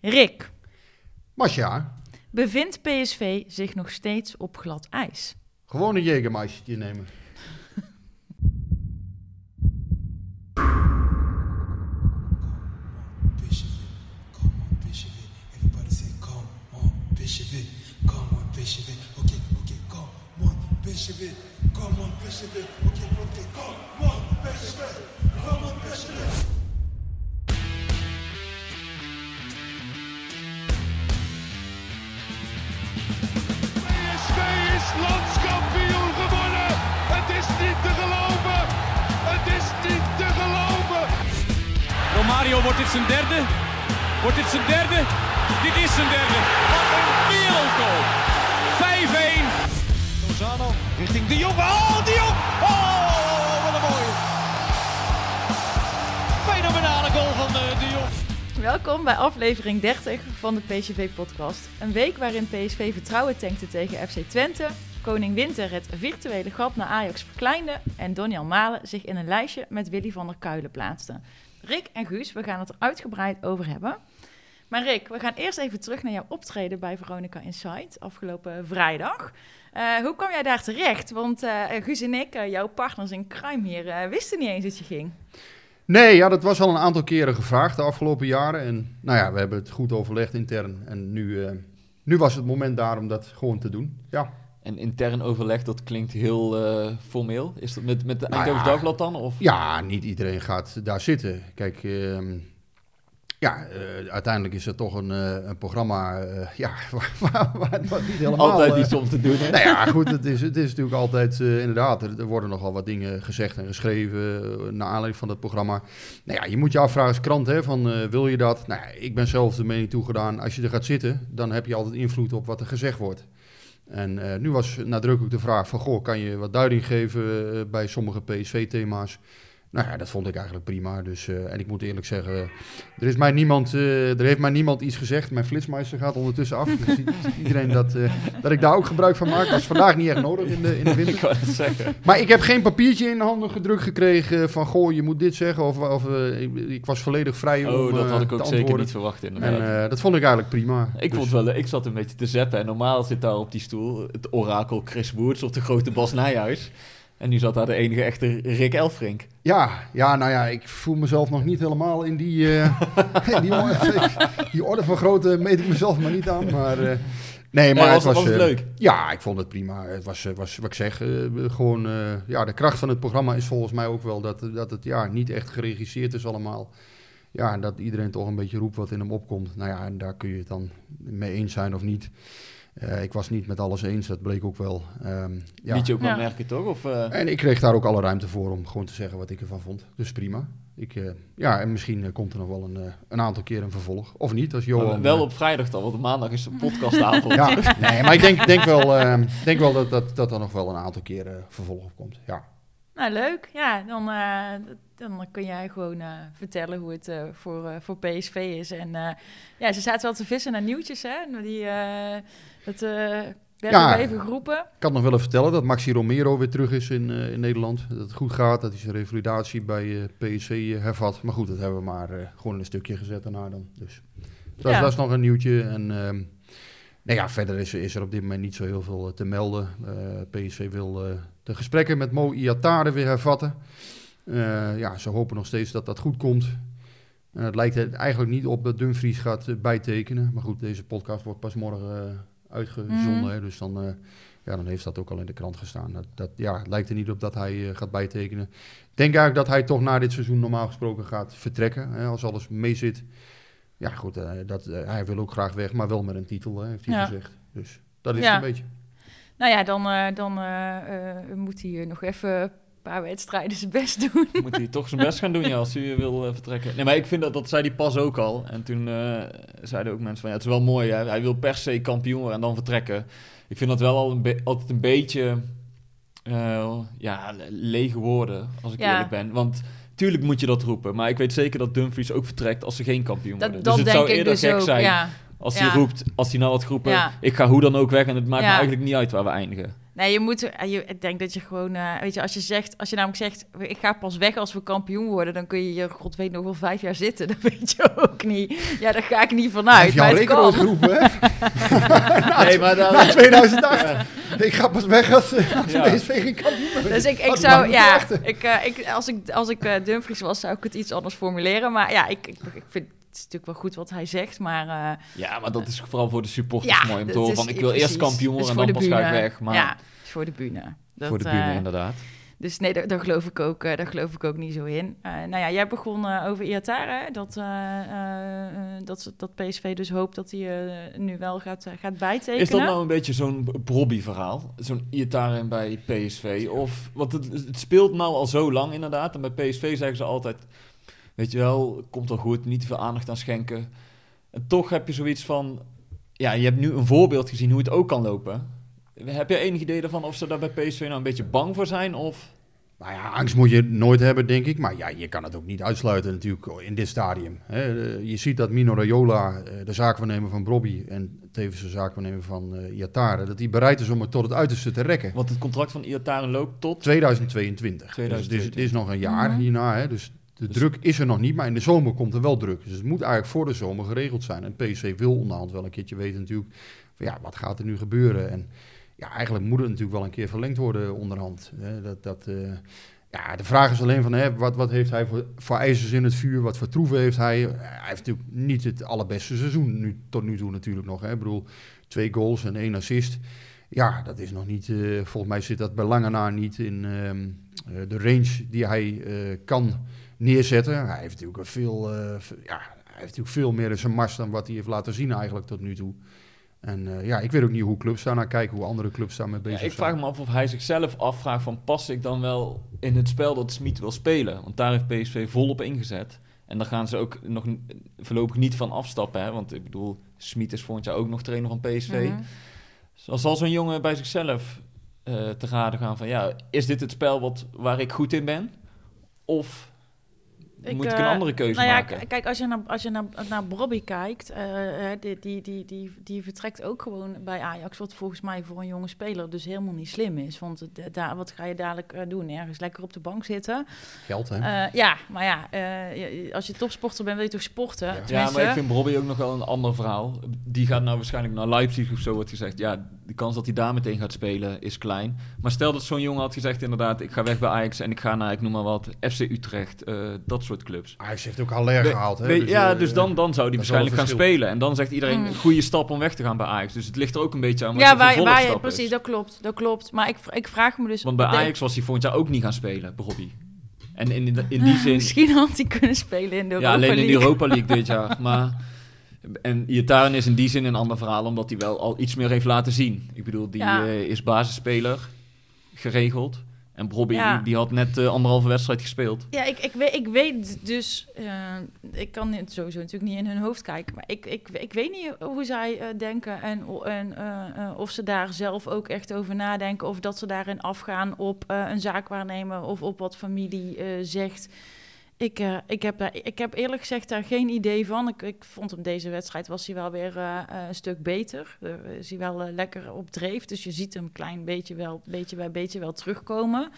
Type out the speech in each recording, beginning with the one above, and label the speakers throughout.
Speaker 1: Rick,
Speaker 2: Masja,
Speaker 1: bevindt PSV zich nog steeds op glad ijs?
Speaker 2: gewoon een Jägermeisje nemen.
Speaker 1: Aflevering 30 van de PSV-podcast. Een week waarin PSV vertrouwen tankte tegen FC Twente, Koning Winter het virtuele gat naar Ajax verkleinde en Donjan Malen zich in een lijstje met Willy van der Kuilen plaatste. Rick en Guus, we gaan het er uitgebreid over hebben. Maar Rick, we gaan eerst even terug naar jouw optreden bij Veronica Insight afgelopen vrijdag. Eh, hoe kwam jij daar terecht? Want eh, Guus en ik, eh, jouw partners in crime hier, wisten niet eens dat je ging.
Speaker 2: Nee, ja, dat was al een aantal keren gevraagd de afgelopen jaren. En nou ja, we hebben het goed overlegd intern. En nu, eh, nu was het moment daar om dat gewoon te doen. Ja,
Speaker 3: En intern overleg, dat klinkt heel eh, formeel. Is dat met, met de
Speaker 2: Nou
Speaker 3: Eindhoven
Speaker 2: ja.
Speaker 3: Dagblad dan? Of?
Speaker 2: ja niet iedereen gaat daar zitten. Kijk, ehm, ja, eh, uiteindelijk is het toch een, eh, een programma eh, ja, waar, waar, niet helemaal...
Speaker 3: Altijd iets om te doen. Hè?
Speaker 2: Nou ja, goed, het is, het is natuurlijk altijd, inderdaad, er, er worden nogal wat dingen gezegd en geschreven naar aanleiding van het programma. Nou ja, je moet je afvragen als krant, hè, van wil je dat? Nou ja, ik ben zelf de mening toegedaan, als je er gaat zitten, dan heb je altijd invloed op wat er gezegd wordt. En nu was nadrukkelijk de vraag van, goh, kan je wat duiding geven bij sommige PSV-thema's? Nou ja, dat vond ik eigenlijk prima. Dus, eh, en ik moet eerlijk zeggen, er, is mij niemand, eh, er heeft mij niemand iets gezegd. Mijn flitsmeister gaat ondertussen af. Dus iedereen dat, eh, dat ik daar ook gebruik van maak. Dat is vandaag niet echt nodig in de, in de winter.
Speaker 3: wou het zeggen.
Speaker 2: Maar ik heb geen papiertje in de handen gedrukt gekregen van... goh, je moet dit zeggen. Of, of eh, ik, ik was volledig vrij om
Speaker 3: Oh, dat
Speaker 2: eh,
Speaker 3: had ik ook zeker niet verwacht inderdaad.
Speaker 2: En eh, dat vond ik eigenlijk prima.
Speaker 3: ik,
Speaker 2: Dus-
Speaker 3: vond wel, ik zat een beetje te zeppen. En normaal zit daar op die stoel het orakel Chris Woods of de grote Bas Nijhuis. En nu zat daar de enige echte Rick Elfrink.
Speaker 2: Ja, ja, nou ja, ik voel mezelf nog niet helemaal in die, eh, in die, orde, die orde van grootte meet ik mezelf maar niet aan. Maar eh, nee, maar
Speaker 3: was-
Speaker 2: het was,
Speaker 3: was het
Speaker 2: eh,
Speaker 3: leuk?
Speaker 2: Ja, ik vond het prima. Het was, eh, was wat ik zeg, eh, gewoon, eh, ja, de kracht van het programma is volgens mij ook wel dat, dat het ja, niet echt geregisseerd is allemaal. Ja, en dat iedereen toch een beetje roept wat in hem opkomt. Nou ja, en daar kun je het dan mee eens zijn of niet. Eh, ik was niet met alles eens, dat bleek ook wel. Ehm, ja.
Speaker 3: Liet je ook wel
Speaker 1: Ja.
Speaker 3: merken, toch? Of, eh,
Speaker 2: En ik kreeg daar ook alle ruimte voor om gewoon te zeggen wat ik ervan vond. Dus prima. Ik, eh, ja, en misschien komt er nog wel een, een aantal keer een vervolg. Of niet, als Johan...
Speaker 3: wel op vrijdag dan, want maandag is de podcastavond.
Speaker 2: Ja, nee, maar ik denk, denk wel, eh, denk wel dat, dat, dat er nog wel een aantal keer vervolg op komt. Ja.
Speaker 1: Nou, leuk. Ja, dan, eh, dan kun jij gewoon eh, vertellen hoe het eh, voor, voor PSV is. En eh, ja, ze zaten wel te vissen naar nieuwtjes, hè? Die, dat eh werden
Speaker 2: Ja.
Speaker 1: even geroepen.
Speaker 2: Ik kan nog wel even vertellen dat Maxi Romero weer terug is in, eh, in Nederland. Dat het goed gaat, dat hij zijn revalidatie bij eh PSV eh, hervat. Maar goed, dat hebben we maar gewoon in een stukje gezet daarna dan. Dus dat,
Speaker 1: Ja.
Speaker 2: dat is nog een nieuwtje. En ehm, nou ja, verder is, is er op dit moment niet zo heel veel te melden. Eh, PSV wil de gesprekken met Mo Iatare weer hervatten. Ja, ze hopen nog steeds dat dat goed komt. En het lijkt er eigenlijk niet op dat Dumfries gaat bijtekenen. Maar goed, deze podcast wordt pas morgen uitgezonden.
Speaker 1: Mhm.
Speaker 2: hè, dus dan, eh, ja, dan heeft dat ook al in de krant gestaan. Dat, dat, ja, het lijkt er niet op dat hij eh, gaat bijtekenen. Ik denk eigenlijk dat hij toch na dit seizoen normaal gesproken gaat vertrekken. Hè, als alles mee zit. Ja, goed, eh, dat, hij wil ook graag weg, maar wel met een titel, hè, heeft hij
Speaker 1: Ja.
Speaker 2: gezegd. Dus dat is
Speaker 1: Ja.
Speaker 2: het een beetje.
Speaker 1: Nou ja, dan, dan moet hij nog even paar wedstrijden zijn best doen.
Speaker 3: Moet hij toch zijn best gaan doen ja, als hij wil eh, vertrekken. Nee, maar ik vind dat, dat zei hij pas ook al. En toen eh, zeiden ook mensen van, ja, het is wel mooi, hè? hij wil per se kampioen worden en dan vertrekken. Ik vind dat wel al een altijd een beetje eh, ja, le- lege woorden, als ik
Speaker 1: Ja.
Speaker 3: eerlijk ben. Want tuurlijk moet je dat roepen, maar ik weet zeker dat Dumfries ook vertrekt als ze geen kampioen
Speaker 1: Dat,
Speaker 3: worden.
Speaker 1: dat
Speaker 3: dus het zou eerder
Speaker 1: dus
Speaker 3: gek
Speaker 1: ook,
Speaker 3: zijn
Speaker 1: ja.
Speaker 3: als hij roept, als hij nou had geroepen, ik ga hoe dan ook weg en het maakt me eigenlijk niet uit waar we eindigen.
Speaker 1: Nee, je moet, eh, je, ik denk dat je gewoon, eh, weet je, als je zegt, als je namelijk zegt, ik ga pas weg als we kampioen worden, dan kun je je, god weet nog wel vijf jaar zitten. Dat weet je ook niet. Ja, daar ga ik niet vanuit. Het
Speaker 2: rekening
Speaker 1: kan.
Speaker 2: geroepen, hè?
Speaker 3: Nee, maar
Speaker 2: Na
Speaker 3: daar...
Speaker 2: 2008. Ik ga pas weg als, als
Speaker 3: Ja.
Speaker 2: PSV geen kampioen wordt.
Speaker 1: Dus ik, ik zou, ja, ik, eh, ik, als ik, als ik eh, Dumfries was, zou ik het iets anders formuleren. Maar ja, ik, ik, ik vind het is natuurlijk wel goed wat hij zegt, maar eh,
Speaker 3: Ja, maar dat is vooral voor de supporters
Speaker 1: ja,
Speaker 3: mooi om te horen. Van, ik wil eerst kampioen en dan pas ga ik weg. Maar
Speaker 1: ja, is voor de bühne. Dat,
Speaker 3: voor de bühne
Speaker 1: eh,
Speaker 3: inderdaad.
Speaker 1: Dus nee, daar, daar geloof ik ook, eh, daar geloof ik ook niet zo in. Nou ja, jij begon over Iatare, dat, eh, dat, dat PSV dus hoopt dat hij nu wel gaat, gaat bijtekenen.
Speaker 3: Is dat nou een beetje zo'n Brobby-verhaal? Zo'n Iataren bij PSV? Of, want het, het speelt nou al zo lang inderdaad. En bij PSV zeggen ze altijd... Weet je wel, komt wel goed, niet te veel aandacht aan schenken. En toch heb je zoiets van... Ja, je hebt nu een voorbeeld gezien hoe het ook kan lopen. Heb je enig idee ervan of ze daar bij PSV nou een beetje bang voor zijn? Of...
Speaker 2: Nou ja, angst moet je nooit hebben, denk ik. Maar ja, je kan het ook niet uitsluiten natuurlijk in dit stadium. Hè. Eh, Je ziet dat Mino Raiola, eh, de zaakwaarnemer van Brobby... en tevens de zaakwaarnemer van eh Iatare... dat hij bereid is om het tot het uiterste te rekken.
Speaker 3: Want het contract van Iataren loopt tot...
Speaker 2: 2022.
Speaker 3: 2022.
Speaker 2: Dus, het is nog een jaar
Speaker 1: Mhm.
Speaker 2: hierna. Hè. Dus de
Speaker 3: Dus-
Speaker 2: druk is er nog niet, maar in de zomer komt er wel druk. Dus het moet eigenlijk voor de zomer geregeld zijn. En PSV wil onderhand wel een keertje weten natuurlijk... Van, ja, wat gaat er nu gebeuren? En ja, eigenlijk moet het natuurlijk wel een keer verlengd worden onderhand. Hè. Dat, dat, eh, ja, de vraag is alleen van, hè, wat, wat heeft hij voor, voor ijzers in het vuur? Wat voor troeven heeft hij? Hij heeft natuurlijk niet het allerbeste seizoen nu, tot nu toe natuurlijk nog. Hè. Ik bedoel, twee goals en één assist. Ja, dat is nog niet, eh, volgens mij zit dat bij lange na niet in ehm, eh, de range die hij eh, kan neerzetten. Hij heeft natuurlijk een veel, eh, ja, hij heeft natuurlijk veel meer in zijn mars dan wat hij heeft laten zien eigenlijk tot nu toe. En eh, ja, ik weet ook niet hoe clubs daar naar kijken, hoe andere clubs daar mee
Speaker 3: Ja,
Speaker 2: bezig
Speaker 3: ik vraag
Speaker 2: zijn.
Speaker 3: me af of hij zichzelf afvraagt van pas ik dan wel in het spel dat Smit wil spelen? Want daar heeft PSV volop ingezet. En daar gaan ze ook nog voorlopig niet van afstappen. Hè? Want ik bedoel, Smit is volgend jaar ook nog trainer van PSV. Zo zal zo'n jongen bij zichzelf eh, te raden gaan van... Ja, is dit het spel wat, waar ik goed in ben? Of
Speaker 1: Ik,
Speaker 3: moet ik
Speaker 1: eh,
Speaker 3: een andere keuze
Speaker 1: Nou ja,
Speaker 3: maken?
Speaker 1: kijk, als je naar, als je naar, naar Bobby kijkt, eh, eh, die, die, die, die, die vertrekt ook gewoon bij Ajax, wat volgens mij voor een jonge speler dus helemaal niet slim is. Want daar, wat ga je dadelijk eh, doen? Ergens lekker op de bank zitten?
Speaker 2: Geld, hè?
Speaker 1: Eh, ja, maar ja, eh, je- als je topsporter bent, wil je toch sporten?
Speaker 2: Ja.
Speaker 3: Ja, maar ik vind Bobby ook nog wel een ander verhaal. Die gaat nou waarschijnlijk naar Leipzig of zo, wordt gezegd. Ja, de kans dat hij daar meteen gaat spelen is klein. Maar stel dat zo'n jongen had gezegd inderdaad... ik ga weg bij Ajax en ik ga naar, ik noem maar wat, FC Utrecht. eh, dat soort clubs.
Speaker 2: Ajax heeft ook Haller gehaald, hè?
Speaker 3: we- ja,
Speaker 2: eh,
Speaker 3: dus dan, dan zou hij waarschijnlijk gaan spelen. En dan zegt iedereen,
Speaker 1: Mm.
Speaker 3: goede stap om weg te gaan bij Ajax. Dus het ligt er ook een beetje aan wat
Speaker 1: ja, waar, waar je, precies,
Speaker 3: is.
Speaker 1: dat klopt, dat klopt. Maar ik, ik vraag me dus...
Speaker 3: Want bij
Speaker 1: denk-
Speaker 3: Ajax was hij volgend jaar ook niet gaan spelen, Bobby. En in, in, in die zin...
Speaker 1: Misschien had hij kunnen spelen in de Europa
Speaker 3: Ja, alleen in de
Speaker 1: League.
Speaker 3: Europa League dit jaar. Maar, en Iataren is in die zin een ander verhaal, omdat hij wel al iets meer heeft laten zien. Ik bedoel, die
Speaker 1: Ja.
Speaker 3: eh, is basisspeler, geregeld. En Bobby,
Speaker 1: Ja.
Speaker 3: die, die had net eh, anderhalve wedstrijd gespeeld.
Speaker 1: Ja, ik, ik, weet, ik weet dus, eh, ik kan het sowieso natuurlijk niet in hun hoofd kijken, maar ik, ik, ik weet niet hoe zij denken en, en of ze daar zelf ook echt over nadenken of dat ze daarin afgaan op een zaakwaarnemer of op wat familie zegt. Ik, eh, ik, heb ik heb eerlijk gezegd daar geen idee van. Ik, ik vond hem deze wedstrijd was hij wel weer eh, eh, een stuk beter. Is hij wel lekker op dreef. Dus je ziet hem een klein beetje, wel, beetje bij beetje wel terugkomen.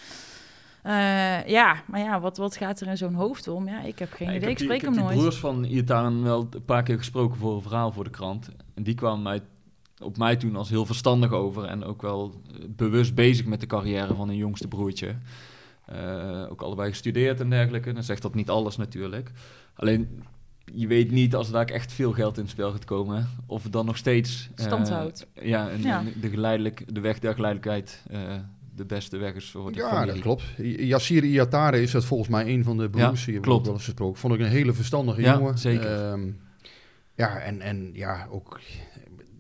Speaker 1: Ja, maar ja, wat, wat gaat er in zo'n hoofd om? Ja, ik heb geen
Speaker 3: Ja,
Speaker 1: idee. Ik,
Speaker 3: heb die-
Speaker 1: spreek
Speaker 3: ik
Speaker 1: hem nooit.
Speaker 3: die broers van Iataren wel een paar keer gesproken voor een verhaal voor de krant. En die kwamen mij, op mij toen als heel verstandig over. En ook wel bewust bezig met de carrière van hun jongste broertje. Eh, ook allebei gestudeerd en dergelijke. Dan zegt dat niet alles natuurlijk. Alleen, je weet niet als er daar echt veel geld in het spel gaat komen. Of het dan nog steeds... eh,
Speaker 1: Stand houdt.
Speaker 3: Ja, en,
Speaker 1: Ja.
Speaker 3: en de, geleidelijk, de weg der geleidelijkheid eh, de beste weg is voor de
Speaker 2: Ja,
Speaker 3: familie.
Speaker 2: dat klopt. Yassir Iatare is dat volgens mij een van de broers.
Speaker 3: Ja,
Speaker 2: die
Speaker 3: klopt.
Speaker 2: ook wel eens gesproken. Vond ik een hele verstandige
Speaker 3: Ja,
Speaker 2: jongen.
Speaker 3: zeker.
Speaker 2: Ehm, ja, en, en ja, ook...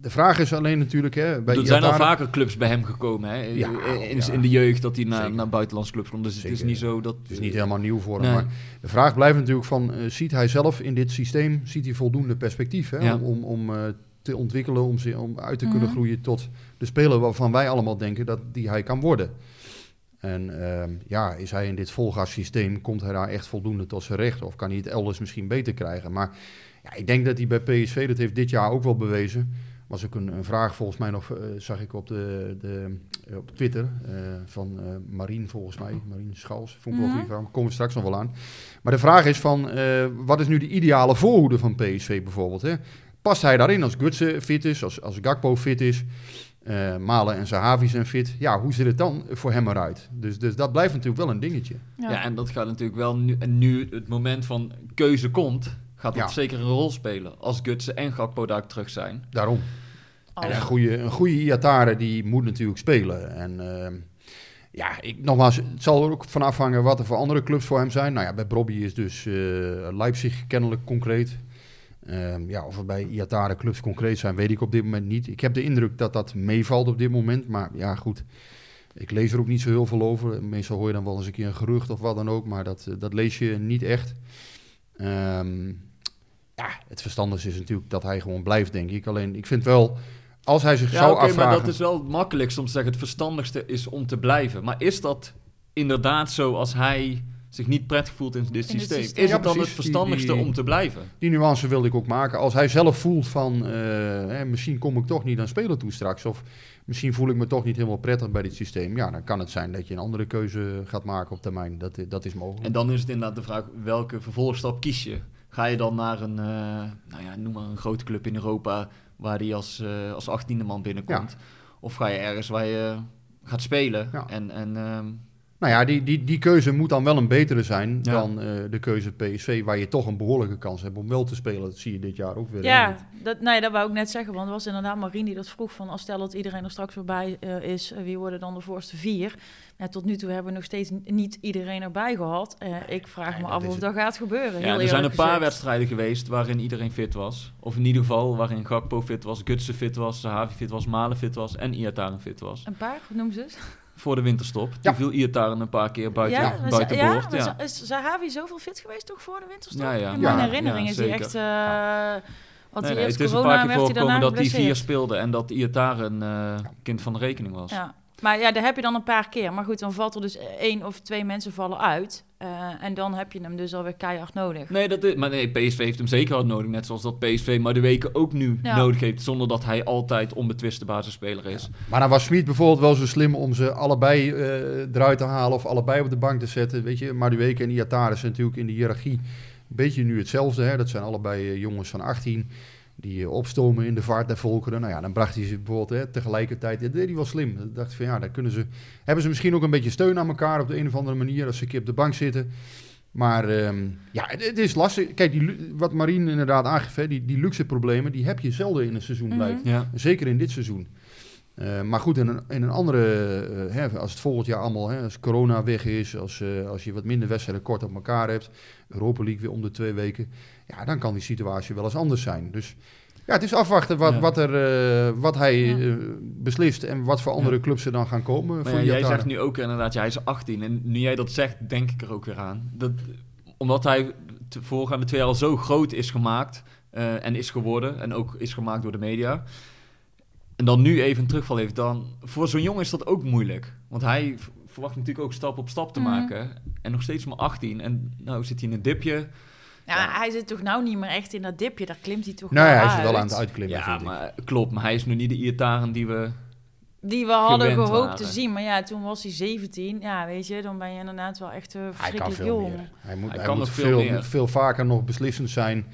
Speaker 2: De vraag is alleen natuurlijk, hè, bij
Speaker 3: er zijn al vaker clubs bij hem gekomen. Hè?
Speaker 2: Ja,
Speaker 3: in,
Speaker 2: ja.
Speaker 3: in de jeugd dat hij naar, naar buitenlandse clubs komt. Dus het is niet zo dat...
Speaker 2: Het is niet helemaal nieuw voor hem.
Speaker 3: Nee.
Speaker 2: Maar de vraag blijft natuurlijk van, eh, ziet hij zelf in dit systeem, ziet hij voldoende perspectief hè,
Speaker 3: Ja.
Speaker 2: om, om, om eh, te ontwikkelen, om, ze, om uit te kunnen
Speaker 1: Mhm.
Speaker 2: groeien tot de speler waarvan wij allemaal denken dat die hij kan worden. En ehm, ja, is hij in dit volgassysteem, komt hij daar echt voldoende tot zijn recht? Of kan hij het elders misschien beter krijgen? Maar ja, ik denk dat hij bij PSV, dat heeft dit jaar ook wel bewezen. Was ook een, een vraag volgens mij nog, eh, zag ik op de, de eh, op Twitter eh, van eh Marien volgens mij. Marien Schals, vond ik wel
Speaker 1: Mhm.
Speaker 2: een vraag. Daar komen we straks nog wel aan. Maar de vraag is van, eh, wat is nu de ideale voorhoede van PSV bijvoorbeeld? Hè? Past hij daarin als Gutsen fit is, als, als Gakpo fit is, eh, Malen en Zahavi zijn fit? Ja, hoe zit het dan voor hem eruit? Dus, dus dat blijft natuurlijk wel een dingetje.
Speaker 3: Ja. en dat gaat natuurlijk wel nu, en nu het moment van keuze komt, gaat dat
Speaker 2: Ja.
Speaker 3: zeker een rol spelen. Als Gutsen en Gakpo daar terug zijn.
Speaker 2: Daarom. En een goede, een goede Iatare die moet natuurlijk spelen. En ehm, ja, ik, nogmaals, het zal er ook van afhangen wat er voor andere clubs voor hem zijn. Nou ja, bij Bobby is dus eh, Leipzig kennelijk concreet. Ehm, ja, of er bij Iatare clubs concreet zijn, weet ik op dit moment niet. Ik heb de indruk dat dat meevalt op dit moment. Maar ja, goed. Ik lees er ook niet zo heel veel over. Meestal hoor je dan wel eens een keer een gerucht of wat dan ook. Maar dat, eh, dat lees je niet echt. Ehm, ja, het verstandigste is natuurlijk dat hij gewoon blijft, denk ik. Alleen, ik vind wel, als hij zich
Speaker 3: Ja,
Speaker 2: zou
Speaker 3: oké,
Speaker 2: afvragen...
Speaker 3: maar dat is wel het makkelijkste om te zeggen. Het verstandigste is om te blijven. Maar is dat inderdaad zo als hij zich niet prettig voelt in dit systeem?
Speaker 1: systeem.
Speaker 3: Is
Speaker 2: Ja,
Speaker 3: het dan
Speaker 2: precies.
Speaker 3: het verstandigste
Speaker 2: Die- die-
Speaker 3: om te blijven?
Speaker 2: Die nuance wilde ik ook maken. Als hij zelf voelt van, eh, hè, misschien kom ik toch niet aan spelen toe straks. Of misschien voel ik me toch niet helemaal prettig bij dit systeem. Ja, dan kan het zijn dat je een andere keuze gaat maken op termijn. Dat, dat is mogelijk.
Speaker 3: En dan is het inderdaad de vraag, welke vervolgstap kies je? Ga je dan naar een, eh, nou ja, noem maar een grote club in Europa... waar die als, eh als achttiende man binnenkomt? Of ga je ergens waar je gaat spelen?
Speaker 2: Ja.
Speaker 3: En, en ehm,
Speaker 2: Nou ja, die, die, die keuze moet dan wel een betere zijn
Speaker 3: Ja.
Speaker 2: dan eh, de keuze PSV, waar je toch een behoorlijke kans hebt om wel te spelen. Dat zie je dit jaar ook weer.
Speaker 1: Ja, dat, nee, dat wou ik net zeggen, want er was inderdaad Marien die dat vroeg van als stel dat iedereen er straks weer bij eh, is, eh, wie worden dan de voorste vier? Ja, tot nu toe hebben we nog steeds niet iedereen erbij gehad. Eh, ik vraag me af of
Speaker 2: het.
Speaker 1: dat gaat gebeuren.
Speaker 3: ja, er zijn een paar
Speaker 1: gezegd.
Speaker 3: wedstrijden geweest waarin iedereen fit was. Of in ieder geval waarin Gakpo fit was, Gutsen fit was, Zahavi fit was, Malen fit was en Iataren fit was.
Speaker 1: Een paar, noem ze eens.
Speaker 3: Voor de winterstop.
Speaker 2: Ja.
Speaker 3: Toen viel Iataren een paar keer buiten,
Speaker 1: ja,
Speaker 3: buiten
Speaker 1: ja,
Speaker 3: boord. Ja.
Speaker 1: Is Zahavi zoveel fit geweest toch voor de winterstop?
Speaker 3: Ja, ja.
Speaker 1: In mijn
Speaker 2: Ja,
Speaker 1: herinnering
Speaker 3: ja,
Speaker 1: is hij echt... eh wat
Speaker 3: Nee,
Speaker 1: hij
Speaker 3: nee, het is een paar keer voorgekomen dat hij vier speelde en dat Iataren een eh, kind van de rekening was.
Speaker 1: Ja. Maar ja, daar heb je dan een paar keer. Maar goed, dan valt er dus één of twee mensen vallen uit. Eh, en dan heb je hem dus alweer keihard nodig.
Speaker 3: Nee, dat is, maar nee, PSV heeft hem zeker hard nodig. Net zoals dat PSV maar de weken ook nu
Speaker 1: Ja.
Speaker 3: nodig heeft. Zonder dat hij altijd onbetwiste basisspeler is.
Speaker 2: Maar dan was Smit bijvoorbeeld wel zo slim om ze allebei eh, eruit te halen of allebei op de bank te zetten. Weet je, Madueke en Iatare zijn natuurlijk in de hiërarchie een beetje nu hetzelfde. Hè? Dat zijn allebei eh, jongens van 18 die eh, opstomen in de vaart der volkeren. Nou ja, dan bracht hij ze bijvoorbeeld hè, tegelijkertijd. Dat deed hij wel slim. Dan dacht van ja, dan kunnen ze, hebben ze misschien ook een beetje steun aan elkaar op de een of andere manier als ze een keer op de bank zitten. Maar ehm, ja, het, het is lastig. Kijk, die, wat Marien inderdaad aangeeft, hè, die, die luxe problemen, die heb je zelden in een seizoen blijft.
Speaker 3: Ja.
Speaker 2: Zeker in dit seizoen. Eh, maar goed, in een, in een andere, eh, hè, als het volgend jaar allemaal, hè, als corona weg is, als, eh, als je wat minder wedstrijden kort op elkaar hebt, Europa League weer om de twee weken, ja, dan kan die situatie wel eens anders zijn. Dus ja, het is afwachten wat,
Speaker 3: Ja.
Speaker 2: wat, er, eh, wat hij
Speaker 1: Ja.
Speaker 2: beslist en wat voor andere
Speaker 3: Ja.
Speaker 2: clubs er dan gaan komen.
Speaker 3: Maar
Speaker 2: voor
Speaker 3: ja, jij zegt nu ook inderdaad, ja, hij is 18. En nu jij dat zegt, denk ik er ook weer aan. Dat, omdat hij de voorgaande twee jaar al zo groot is gemaakt eh, en is geworden. En ook is gemaakt door de media. En dan nu even een terugval heeft, dan... Voor zo'n jongen is dat ook moeilijk. Want hij verwacht natuurlijk ook stap op stap te
Speaker 1: Mhm.
Speaker 3: maken. En nog steeds maar 18. En nou zit hij in een dipje.
Speaker 1: Ja,
Speaker 3: Ja.
Speaker 1: hij zit toch nou niet meer echt in dat dipje. Daar klimt hij toch
Speaker 2: Nou ja,
Speaker 1: wel
Speaker 2: hij is
Speaker 1: uit.
Speaker 2: wel aan het uitklimmen,
Speaker 3: Ja,
Speaker 2: vind ik.
Speaker 3: maar klopt. Maar hij is nu niet de Iataren die we...
Speaker 1: Die we hadden gehoopt te zien. Maar ja, toen was hij 17. Ja, weet je, dan ben je inderdaad wel echt uh,
Speaker 2: Hij kan
Speaker 1: verschrikkelijk
Speaker 2: veel
Speaker 1: jong.
Speaker 2: meer. Hij moet,
Speaker 3: Hij
Speaker 2: hij
Speaker 3: kan
Speaker 2: moet
Speaker 3: nog veel
Speaker 2: veel,
Speaker 3: meer.
Speaker 2: veel vaker nog beslissend zijn.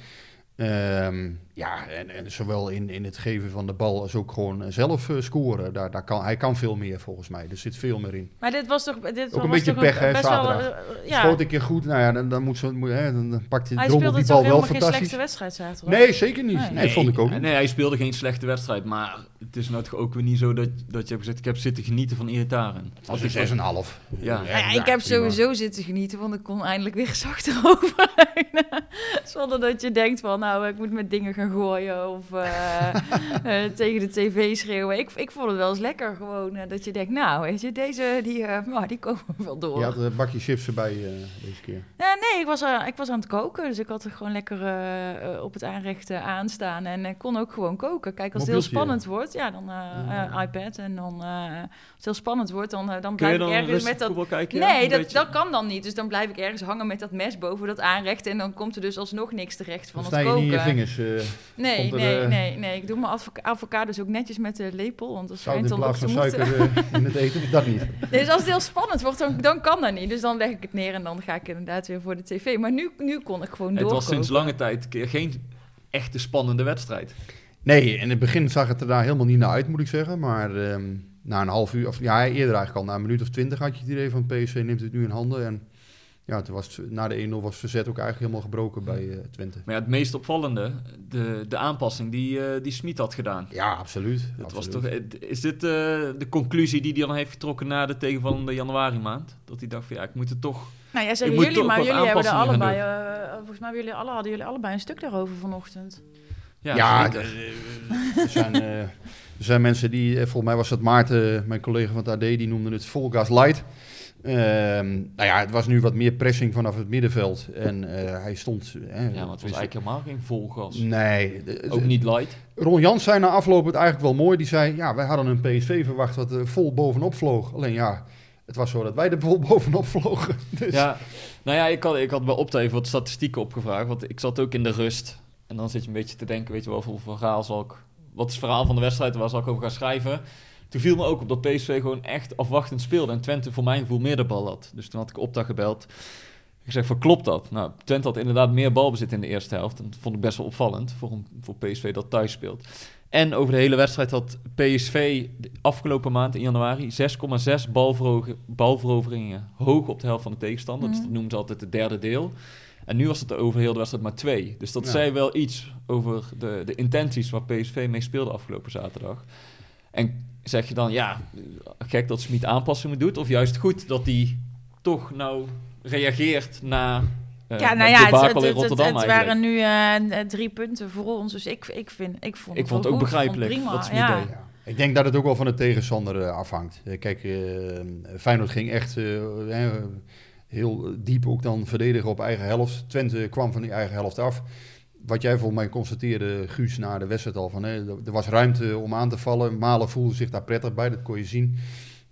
Speaker 2: Ehm, ja, en, en zowel in, in het geven van de bal als ook gewoon zelf eh, scoren. Daar, daar kan, hij kan veel meer volgens mij. Er zit veel meer in.
Speaker 1: Maar dit was toch... Dit
Speaker 2: Ook een
Speaker 1: was
Speaker 2: beetje
Speaker 1: toch
Speaker 2: pech, hè,
Speaker 1: best wel,
Speaker 2: zaterdag.
Speaker 1: eh, ja.
Speaker 2: Schoot een keer goed, nou ja, dan, dan, moet ze, moet, hè, dan pakt hij
Speaker 1: Hij
Speaker 2: drommel
Speaker 1: speelde
Speaker 2: die bal wel
Speaker 1: helemaal geen
Speaker 2: fantastisch.
Speaker 1: slechte wedstrijd zaterdag?
Speaker 2: Nee, zeker niet.
Speaker 1: Nee.
Speaker 2: Nee, vond ik ook
Speaker 3: Nee,
Speaker 2: niet.
Speaker 3: Nee, hij speelde geen slechte wedstrijd. Maar het is nou toch ook weer niet zo dat, dat je hebt gezegd... Ik heb zitten genieten van Iataren.
Speaker 2: Als een 6,5.
Speaker 3: Ja.
Speaker 1: Ja, ik heb
Speaker 2: prima.
Speaker 1: sowieso zitten genieten, want ik kon eindelijk weer eens achteroverleunen. Zonder dat je denkt van, nou, ik moet met dingen gaan gooien of eh, eh, tegen de tv schreeuwen. Ik, ik vond het wel eens lekker gewoon, eh, dat je denkt, nou, weet je, deze, die, eh, nou, die komen wel door.
Speaker 2: Je had een bakje chips erbij eh, deze keer.
Speaker 1: Nee, ik was, eh, ik was aan het koken, dus ik had er gewoon lekker op het aanrecht aanstaan en ik kon ook gewoon koken. Kijk, als het heel spannend wordt, ja, dan iPad en dan, eh, als het heel spannend wordt, dan, dan
Speaker 3: je
Speaker 1: blijf ik ergens met dat...
Speaker 3: voetbal kijken?
Speaker 1: Nee, dat,
Speaker 3: beetje?
Speaker 1: dat kan dan niet. Dus dan blijf ik ergens hangen met dat mes boven dat aanrecht. En dan komt er dus alsnog niks terecht van
Speaker 2: Dan
Speaker 1: het
Speaker 2: je
Speaker 1: koken.
Speaker 2: niet in je vingers. eh,
Speaker 1: Nee,
Speaker 2: er,
Speaker 1: nee,
Speaker 2: eh,
Speaker 1: nee, nee. Ik doe mijn avocados ook netjes met de lepel, want dat schijnt dan ook
Speaker 2: plaats
Speaker 1: te
Speaker 2: van
Speaker 1: moeten.
Speaker 2: suiker eh, in het eten, dat niet.
Speaker 1: Dus als het heel spannend wordt, dan, dan kan dat niet. Dus dan leg ik het neer en dan ga ik inderdaad weer voor de tv. Maar nu, nu kon ik gewoon
Speaker 3: Het
Speaker 1: doorkomen.
Speaker 3: was sinds lange tijd keer geen echte spannende wedstrijd.
Speaker 2: Nee, in het begin zag het er daar helemaal niet naar uit, moet ik zeggen. Maar ehm, na een half uur, of ja, eerder eigenlijk al, na een minuut of twintig had je het idee van PSV neemt het nu in handen. En ja, toen was het, na de 1-0 was het verzet ook eigenlijk helemaal gebroken bij eh, Twente.
Speaker 3: Maar ja, het meest opvallende, de, de aanpassing die, eh die Smit had gedaan.
Speaker 2: Ja, absoluut.
Speaker 3: Dat was toch, is dit eh, de conclusie die hij dan heeft getrokken na de tegenvallende januari maand? Dat hij dacht van ja, ik moet het toch...
Speaker 1: Nou zeggen
Speaker 3: moet
Speaker 1: jullie, maar jullie hebben er allebei... eh, volgens mij jullie, alle, hadden jullie allebei een stuk daarover vanochtend.
Speaker 3: Ja,
Speaker 2: Ja, er, zijn, er zijn mensen die, volgens mij was het Maarten, mijn collega van het AD, die noemden het full gas light. Ehm, nou ja, het was nu wat meer pressing vanaf het middenveld. En eh, hij stond... eh,
Speaker 3: ja, maar het was eigenlijk helemaal geen vol gas.
Speaker 2: Nee,
Speaker 3: Ook niet light.
Speaker 2: Ron Jans zei na afloop het eigenlijk wel mooi. Die zei, ja, wij hadden een PSV verwacht wat er vol bovenop vloog. Alleen ja, het was zo dat wij er vol bovenop vlogen. Dus,
Speaker 3: Ja, nou ja, ik had, ik had bij Opta even wat statistieken opgevraagd. Want ik zat ook in de rust. En dan zit je een beetje te denken, weet je wel, voor verhaal zal ik... Wat is het verhaal van de wedstrijd waar zal ik over gaan schrijven? Toen viel me ook op dat PSV gewoon echt afwachtend speelde. En Twente voor mijn gevoel meer de bal had. Dus toen had ik Opta gebeld. Ik zeg van, klopt dat? Nou, Twente had inderdaad meer balbezit in de eerste helft. En dat vond ik best wel opvallend voor, een, voor PSV dat thuis speelt. En over de hele wedstrijd had PSV de afgelopen maand in januari 6,6 balveroge- balveroveringen hoog op de helft van de tegenstander. Dus
Speaker 1: Mhm.
Speaker 3: dat noemen ze altijd het derde deel. En nu was het over heel de wedstrijd maar twee. Dus dat
Speaker 2: Ja.
Speaker 3: zei wel iets over de, de intenties waar PSV mee speelde afgelopen zaterdag. En zeg je dan, ja, gek dat Smit aanpassingen doet? Of juist goed dat hij toch nou reageert na eh
Speaker 1: ja, nou ja, het, het,
Speaker 3: eigenlijk.
Speaker 1: waren nu eh, eh, drie punten voor ons. Dus ik, ik, vind, ik vond
Speaker 3: Ik
Speaker 1: het
Speaker 3: vond het ook
Speaker 1: goed, ik vond
Speaker 3: begrijpelijk
Speaker 1: prima.
Speaker 3: wat Smit
Speaker 1: ja.
Speaker 2: Ik denk dat het ook wel van de tegenstander afhangt. Kijk, Feyenoord ging echt heel diep ook dan verdedigen op eigen helft. Twente kwam van die eigen helft af. Wat jij volgens mij constateerde, Guus, na de wedstrijd al, van, hè, er was ruimte om aan te vallen. Malen voelde zich daar prettig bij, dat kon je zien.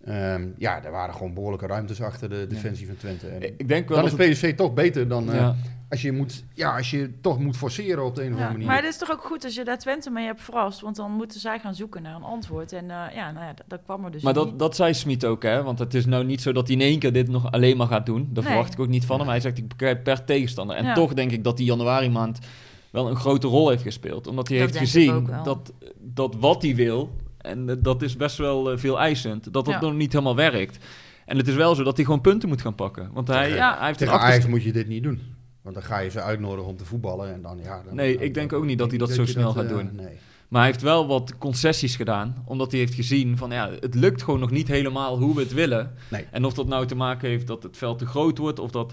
Speaker 2: Ehm, ja, er waren gewoon behoorlijke ruimtes achter de defensie van Twente. En
Speaker 3: Ik denk wel
Speaker 2: dan is
Speaker 3: dat het-
Speaker 2: PSV toch beter dan eh, als, je moet, ja, als je toch moet forceren op de een of
Speaker 1: Ja,
Speaker 2: andere manier.
Speaker 1: maar het is toch ook goed als je daar Twente mee hebt verrast. Want dan moeten zij gaan zoeken naar een antwoord. En eh, ja, nou ja, dat, dat kwam er dus
Speaker 3: Maar
Speaker 1: niet.
Speaker 3: dat, dat zei Smit ook, hè? Want het is nou niet zo dat hij in één keer dit nog alleen maar gaat doen. Dat
Speaker 1: Nee.
Speaker 3: verwacht ik ook niet van hem. Hij zegt, ik bekijk per tegenstander. En
Speaker 1: Ja.
Speaker 3: toch denk ik dat die januari maand wel een grote rol heeft gespeeld. Omdat hij
Speaker 1: Dat
Speaker 3: heeft gezien dat, dat wat hij wil, en eh, dat is best wel eh, veel eisend, dat dat
Speaker 1: Ja.
Speaker 3: nog niet helemaal werkt. En het is wel zo dat hij gewoon punten moet gaan pakken. Want hij,
Speaker 1: Ja.
Speaker 3: hij heeft
Speaker 2: Tegen Ajax moet je dit niet doen. Want dan ga je ze uitnodigen om te voetballen. En dan, ja, dan,
Speaker 3: Nee,
Speaker 2: dan-
Speaker 3: ik denk ook niet dat hij dat zo snel gaat
Speaker 2: eh,
Speaker 3: doen.
Speaker 2: Nee.
Speaker 3: Maar hij heeft wel wat concessies gedaan. Omdat hij heeft gezien van ja, het lukt gewoon nog niet helemaal hoe we het willen.
Speaker 2: Nee.
Speaker 3: En of dat nou te maken heeft dat het veld te groot wordt. Of dat,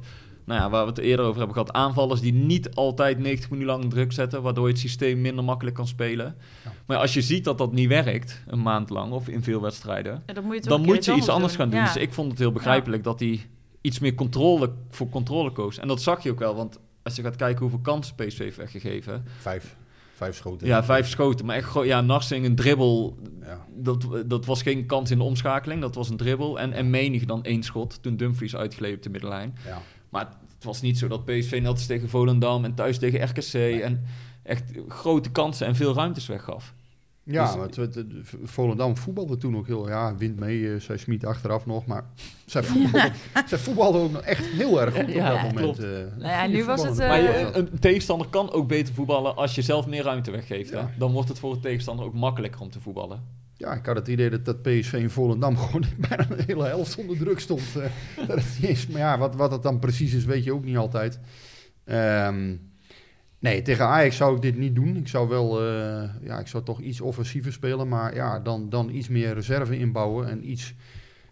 Speaker 3: nou ja, waar we het eerder over hebben gehad, aanvallers die niet altijd 90 minuten lang druk zetten. Waardoor je het systeem minder makkelijk kan spelen.
Speaker 2: Ja.
Speaker 3: Maar als je ziet dat dat niet werkt, een maand lang of in veel wedstrijden.
Speaker 1: Ja, dan moet je,
Speaker 3: Dan moet iets anders gaan doen.
Speaker 1: Ja.
Speaker 3: Dus ik vond het heel begrijpelijk dat hij iets meer controle voor controle koos. En dat zag je ook wel, want als je gaat kijken hoeveel kansen PSV heeft weggegeven.
Speaker 2: Vijf. Vijf schoten.
Speaker 3: Ja, vijf schoten. Maar echt gewoon, ja, Narsing, een dribbel.
Speaker 2: Ja.
Speaker 3: Dat, dat was geen kans in de omschakeling, dat was een dribbel. En, en menig dan één schot, toen Dumfries uitgeleefd op de middenlijn.
Speaker 2: Ja.
Speaker 3: Maar het was niet zo dat PSV net als tegen Volendam en thuis tegen RKC... en echt grote kansen en veel ruimtes weggaf.
Speaker 2: Ja,
Speaker 3: Dus-
Speaker 2: maar het, het- het- Volendam voetbalde toen ook heel... Ja, wint mee, eh, zei Smit achteraf nog. Maar zij voetbalden, zij voetbalden ook nog echt heel erg goed op
Speaker 3: Ja,
Speaker 2: dat moment. eh.
Speaker 1: Nou ja, nu was het, eh,
Speaker 3: maar je, een tegenstander kan ook beter voetballen als je zelf meer ruimte weggeeft. Hè? Dan wordt het voor de tegenstander ook makkelijker om te voetballen.
Speaker 2: Ja, ik had het idee dat, dat PSV in Volendam gewoon bijna de hele helft onder druk stond. eh, dat het eens, maar ja, wat, wat het dan precies is, weet je ook niet altijd. Ehm, nee, tegen Ajax zou ik dit niet doen. Ik zou wel, eh, ja, ik zou toch iets offensiever spelen, maar ja, dan, dan iets meer reserve inbouwen en iets,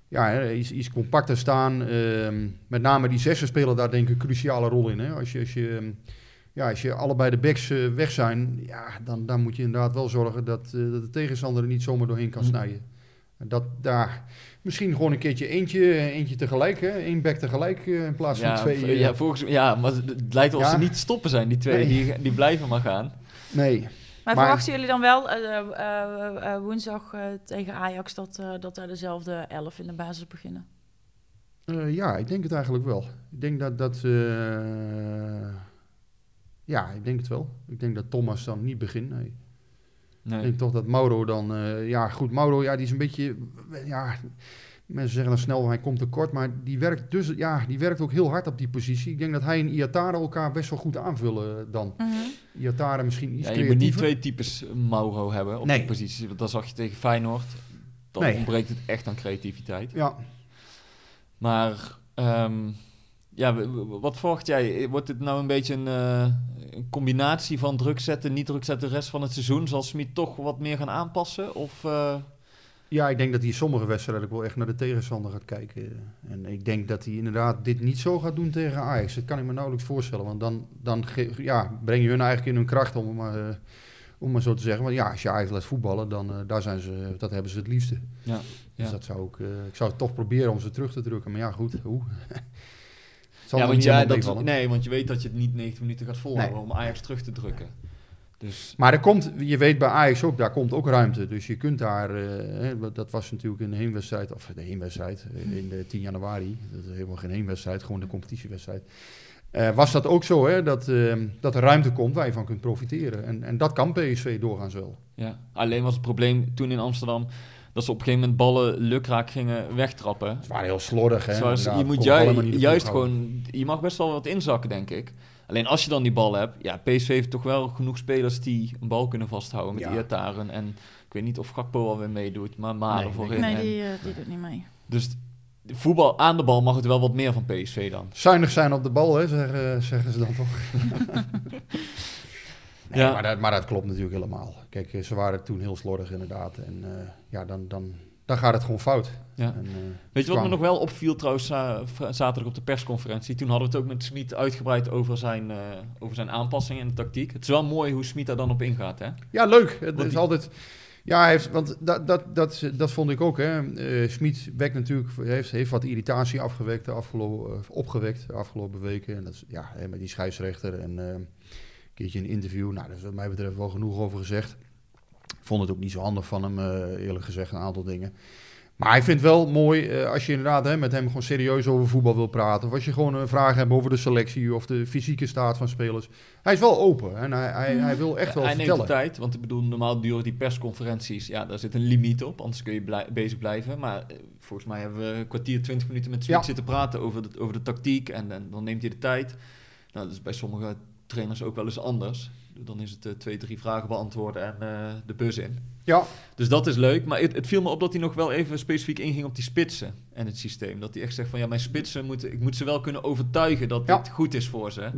Speaker 2: ja, iets, iets compacter staan. Ehm, met name die zessen spelen daar denk ik een cruciale rol in. Hè? Als je, als je, ehm, ja, als je allebei de backs eh, weg zijn, ja, dan, dan moet je inderdaad wel zorgen dat, eh, dat de tegenstander er niet zomaar doorheen kan
Speaker 3: Hm.
Speaker 2: snijden. En Dat daar misschien gewoon een keertje eentje, eentje tegelijk, hè? één back tegelijk eh, in plaats van
Speaker 3: Ja,
Speaker 2: twee. eh,
Speaker 3: ja, volgens, ja, maar het lijkt wel of
Speaker 2: Ja.
Speaker 3: ze niet te stoppen zijn, die twee.
Speaker 2: Nee.
Speaker 3: Die, die blijven maar gaan.
Speaker 2: Nee,
Speaker 1: Maar,
Speaker 2: Maar-
Speaker 1: verwachten jullie dan wel eh, eh, eh, eh, woensdag eh, tegen Ajax dat, eh, dat daar dezelfde elf in de basis beginnen?
Speaker 2: Eh, ja, ik denk het eigenlijk wel. Ik denk dat dat. Eh, Ja, ik denk het wel. Ik denk dat Thomas dan niet begint. Nee.
Speaker 3: Nee.
Speaker 2: Ik denk toch dat Mauro dan... eh, ja, goed, Mauro, ja, die is een beetje... Ja, mensen zeggen dan snel, hij komt tekort. Maar die werkt, dus, ja, die werkt ook heel hard op die positie. Ik denk dat hij en Iatare elkaar best wel goed aanvullen dan.
Speaker 1: Mhm.
Speaker 2: Iatare misschien iets
Speaker 3: Ja, je moet niet twee types Mauro hebben op
Speaker 2: Nee.
Speaker 3: die positie. Want dat zag je tegen Feyenoord. Dan
Speaker 2: Nee.
Speaker 3: ontbreekt het echt aan creativiteit.
Speaker 2: Ja,
Speaker 3: Maar ehm, ja, wat verwacht jij? Wordt het nou een beetje een, eh, een combinatie van druk zetten, niet druk zetten de rest van het seizoen? Zal Smit toch wat meer gaan aanpassen? Of, eh,
Speaker 2: Ja, ik denk dat hij sommige wedstrijden ook wel echt naar de tegenstander gaat kijken. En ik denk dat hij inderdaad dit niet zo gaat doen tegen Ajax. Dat kan ik me nauwelijks voorstellen. Want dan, dan ja, breng je hun eigenlijk in hun kracht, om, maar, eh, om maar zo te zeggen. Want ja, als je Ajax laat voetballen, dan eh, daar zijn ze, dat hebben ze het liefste.
Speaker 3: ja,
Speaker 2: Dus
Speaker 3: ja.
Speaker 2: dat zou ik, eh, ik zou toch proberen om ze terug te drukken. Maar ja, goed, hoe? Zal
Speaker 3: ja, want, ja, dat, nee, want je weet dat je het niet 90 minuten gaat volhouden
Speaker 2: Nee.
Speaker 3: om Ajax terug te drukken. Dus
Speaker 2: Maar er komt, je weet bij Ajax ook, daar komt ook ruimte. Dus je kunt daar, eh, hè, dat was natuurlijk een heenwedstrijd, of de heenwedstrijd eh, in de 10 januari. Dat is helemaal geen heenwedstrijd, gewoon de competitiewedstrijd. Eh, was dat ook zo, hè, dat, eh, dat er ruimte komt waar je van kunt profiteren. En, en dat kan PSV doorgaans wel.
Speaker 3: ja, alleen was het probleem toen in Amsterdam dat ze op een gegeven moment ballen lukraak gingen wegtrappen.
Speaker 2: Ze waren heel slordig, hè.
Speaker 3: Zoals, je moet ju- juist gewoon, je mag best wel wat inzakken, denk ik. Alleen als je dan die bal hebt, ja, PSV heeft toch wel genoeg spelers die een bal kunnen vasthouden met
Speaker 2: Ja.
Speaker 3: Iataren. En ik weet niet of Gakpo alweer meedoet, maar Malen
Speaker 2: Nee,
Speaker 3: voorin.
Speaker 1: Nee, die, eh, die doet niet mee.
Speaker 3: Dus voetbal aan de bal mag het wel wat meer van PSV dan.
Speaker 2: Zuinig zijn op de bal, hè, zeggen, zeggen ze dan toch. nee,
Speaker 3: Ja.
Speaker 2: maar, dat, maar dat klopt natuurlijk helemaal. Kijk, eh, ze waren toen heel slordig inderdaad. En eh, ja, dan, dan, dan gaat het gewoon fout.
Speaker 3: Ja.
Speaker 2: En, eh,
Speaker 3: Weet je wat me nog wel opviel trouwens zaterdag op de persconferentie? Toen hadden we het ook met Smit uitgebreid over zijn, eh, over zijn aanpassingen en de tactiek. Het is wel mooi hoe Smit daar dan op ingaat, hè?
Speaker 2: Ja, leuk. Het
Speaker 3: Want
Speaker 2: is
Speaker 3: die-
Speaker 2: altijd. Ja, hij heeft, want dat, dat, dat, dat vond ik ook. Hè. Smit wekt natuurlijk, heeft, heeft wat irritatie afgewekt de afgelopen, opgewekt de afgelopen weken. En dat is, ja, met die scheidsrechter en keertje een interview. Nou, daar is wat mij betreft wel genoeg over gezegd. Ik vond het ook niet zo handig van hem, eh, eerlijk gezegd, een aantal dingen. Maar hij vindt wel mooi eh, als je inderdaad hè, met hem gewoon serieus over voetbal wil praten. Of als je gewoon een vraag hebt over de selectie of de fysieke staat van spelers. Hij is wel open en hij, hij, hij wil echt wel
Speaker 3: hij
Speaker 2: vertellen.
Speaker 3: neemt de tijd, want ik bedoel, normaal duren die persconferenties, ja, daar zit een limiet op, anders kun je blij- bezig blijven. Maar eh, volgens mij hebben we een kwartier, twintig minuten met Smit
Speaker 2: Ja.
Speaker 3: zitten praten over de, over de tactiek en, en dan neemt hij de tijd. Nou, dat is bij sommige trainers ook wel eens anders. Dan is het eh, twee, drie vragen beantwoorden en eh, de bus in.
Speaker 2: Ja,
Speaker 3: Dus dat is leuk, maar het, het viel me op dat hij nog wel even specifiek inging op die spitsen en het systeem. Dat hij echt zegt van ja, mijn spitsen moeten, ik moet ze wel kunnen overtuigen dat
Speaker 2: Ja.
Speaker 3: dit goed is voor ze.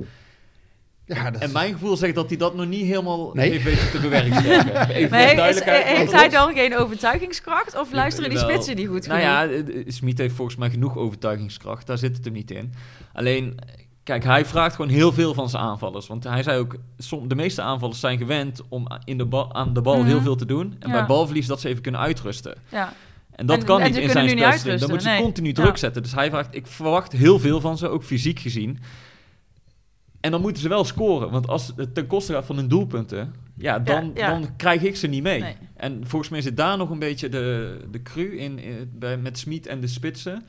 Speaker 2: ja dat
Speaker 3: En mijn gevoel zegt dat hij dat nog niet helemaal
Speaker 2: Nee.
Speaker 3: heeft weten te bewerkstelligen. Even
Speaker 1: Maar
Speaker 3: voor
Speaker 1: heeft, hij dan geen overtuigingskracht? Of luisteren die spitsen die goed
Speaker 3: Nou
Speaker 1: genoeg?
Speaker 3: ja, eh, eh, Smit heeft volgens mij genoeg overtuigingskracht. Daar zit het hem niet in. Alleen, kijk, hij vraagt gewoon heel veel van zijn aanvallers. Want hij zei ook, som, de meeste aanvallers zijn gewend om in de bal, aan de bal
Speaker 1: Mhm.
Speaker 3: heel veel te doen. En
Speaker 1: Ja.
Speaker 3: bij balverlies dat ze even kunnen uitrusten.
Speaker 1: Ja.
Speaker 3: En dat
Speaker 1: En-
Speaker 3: kan
Speaker 1: en
Speaker 3: niet in zijn spelsysteem. Dan moeten ze
Speaker 1: nee.
Speaker 3: continu
Speaker 1: Ja.
Speaker 3: druk zetten. Dus hij vraagt, ik verwacht heel veel van ze, ook fysiek gezien. En dan moeten ze wel scoren. Want als het ten koste gaat van hun doelpunten, ja, dan,
Speaker 1: ja.
Speaker 3: dan krijg ik ze niet mee.
Speaker 1: Nee.
Speaker 3: En volgens mij zit daar nog een beetje de, de cru in, in- bij, met Smit en de spitsen.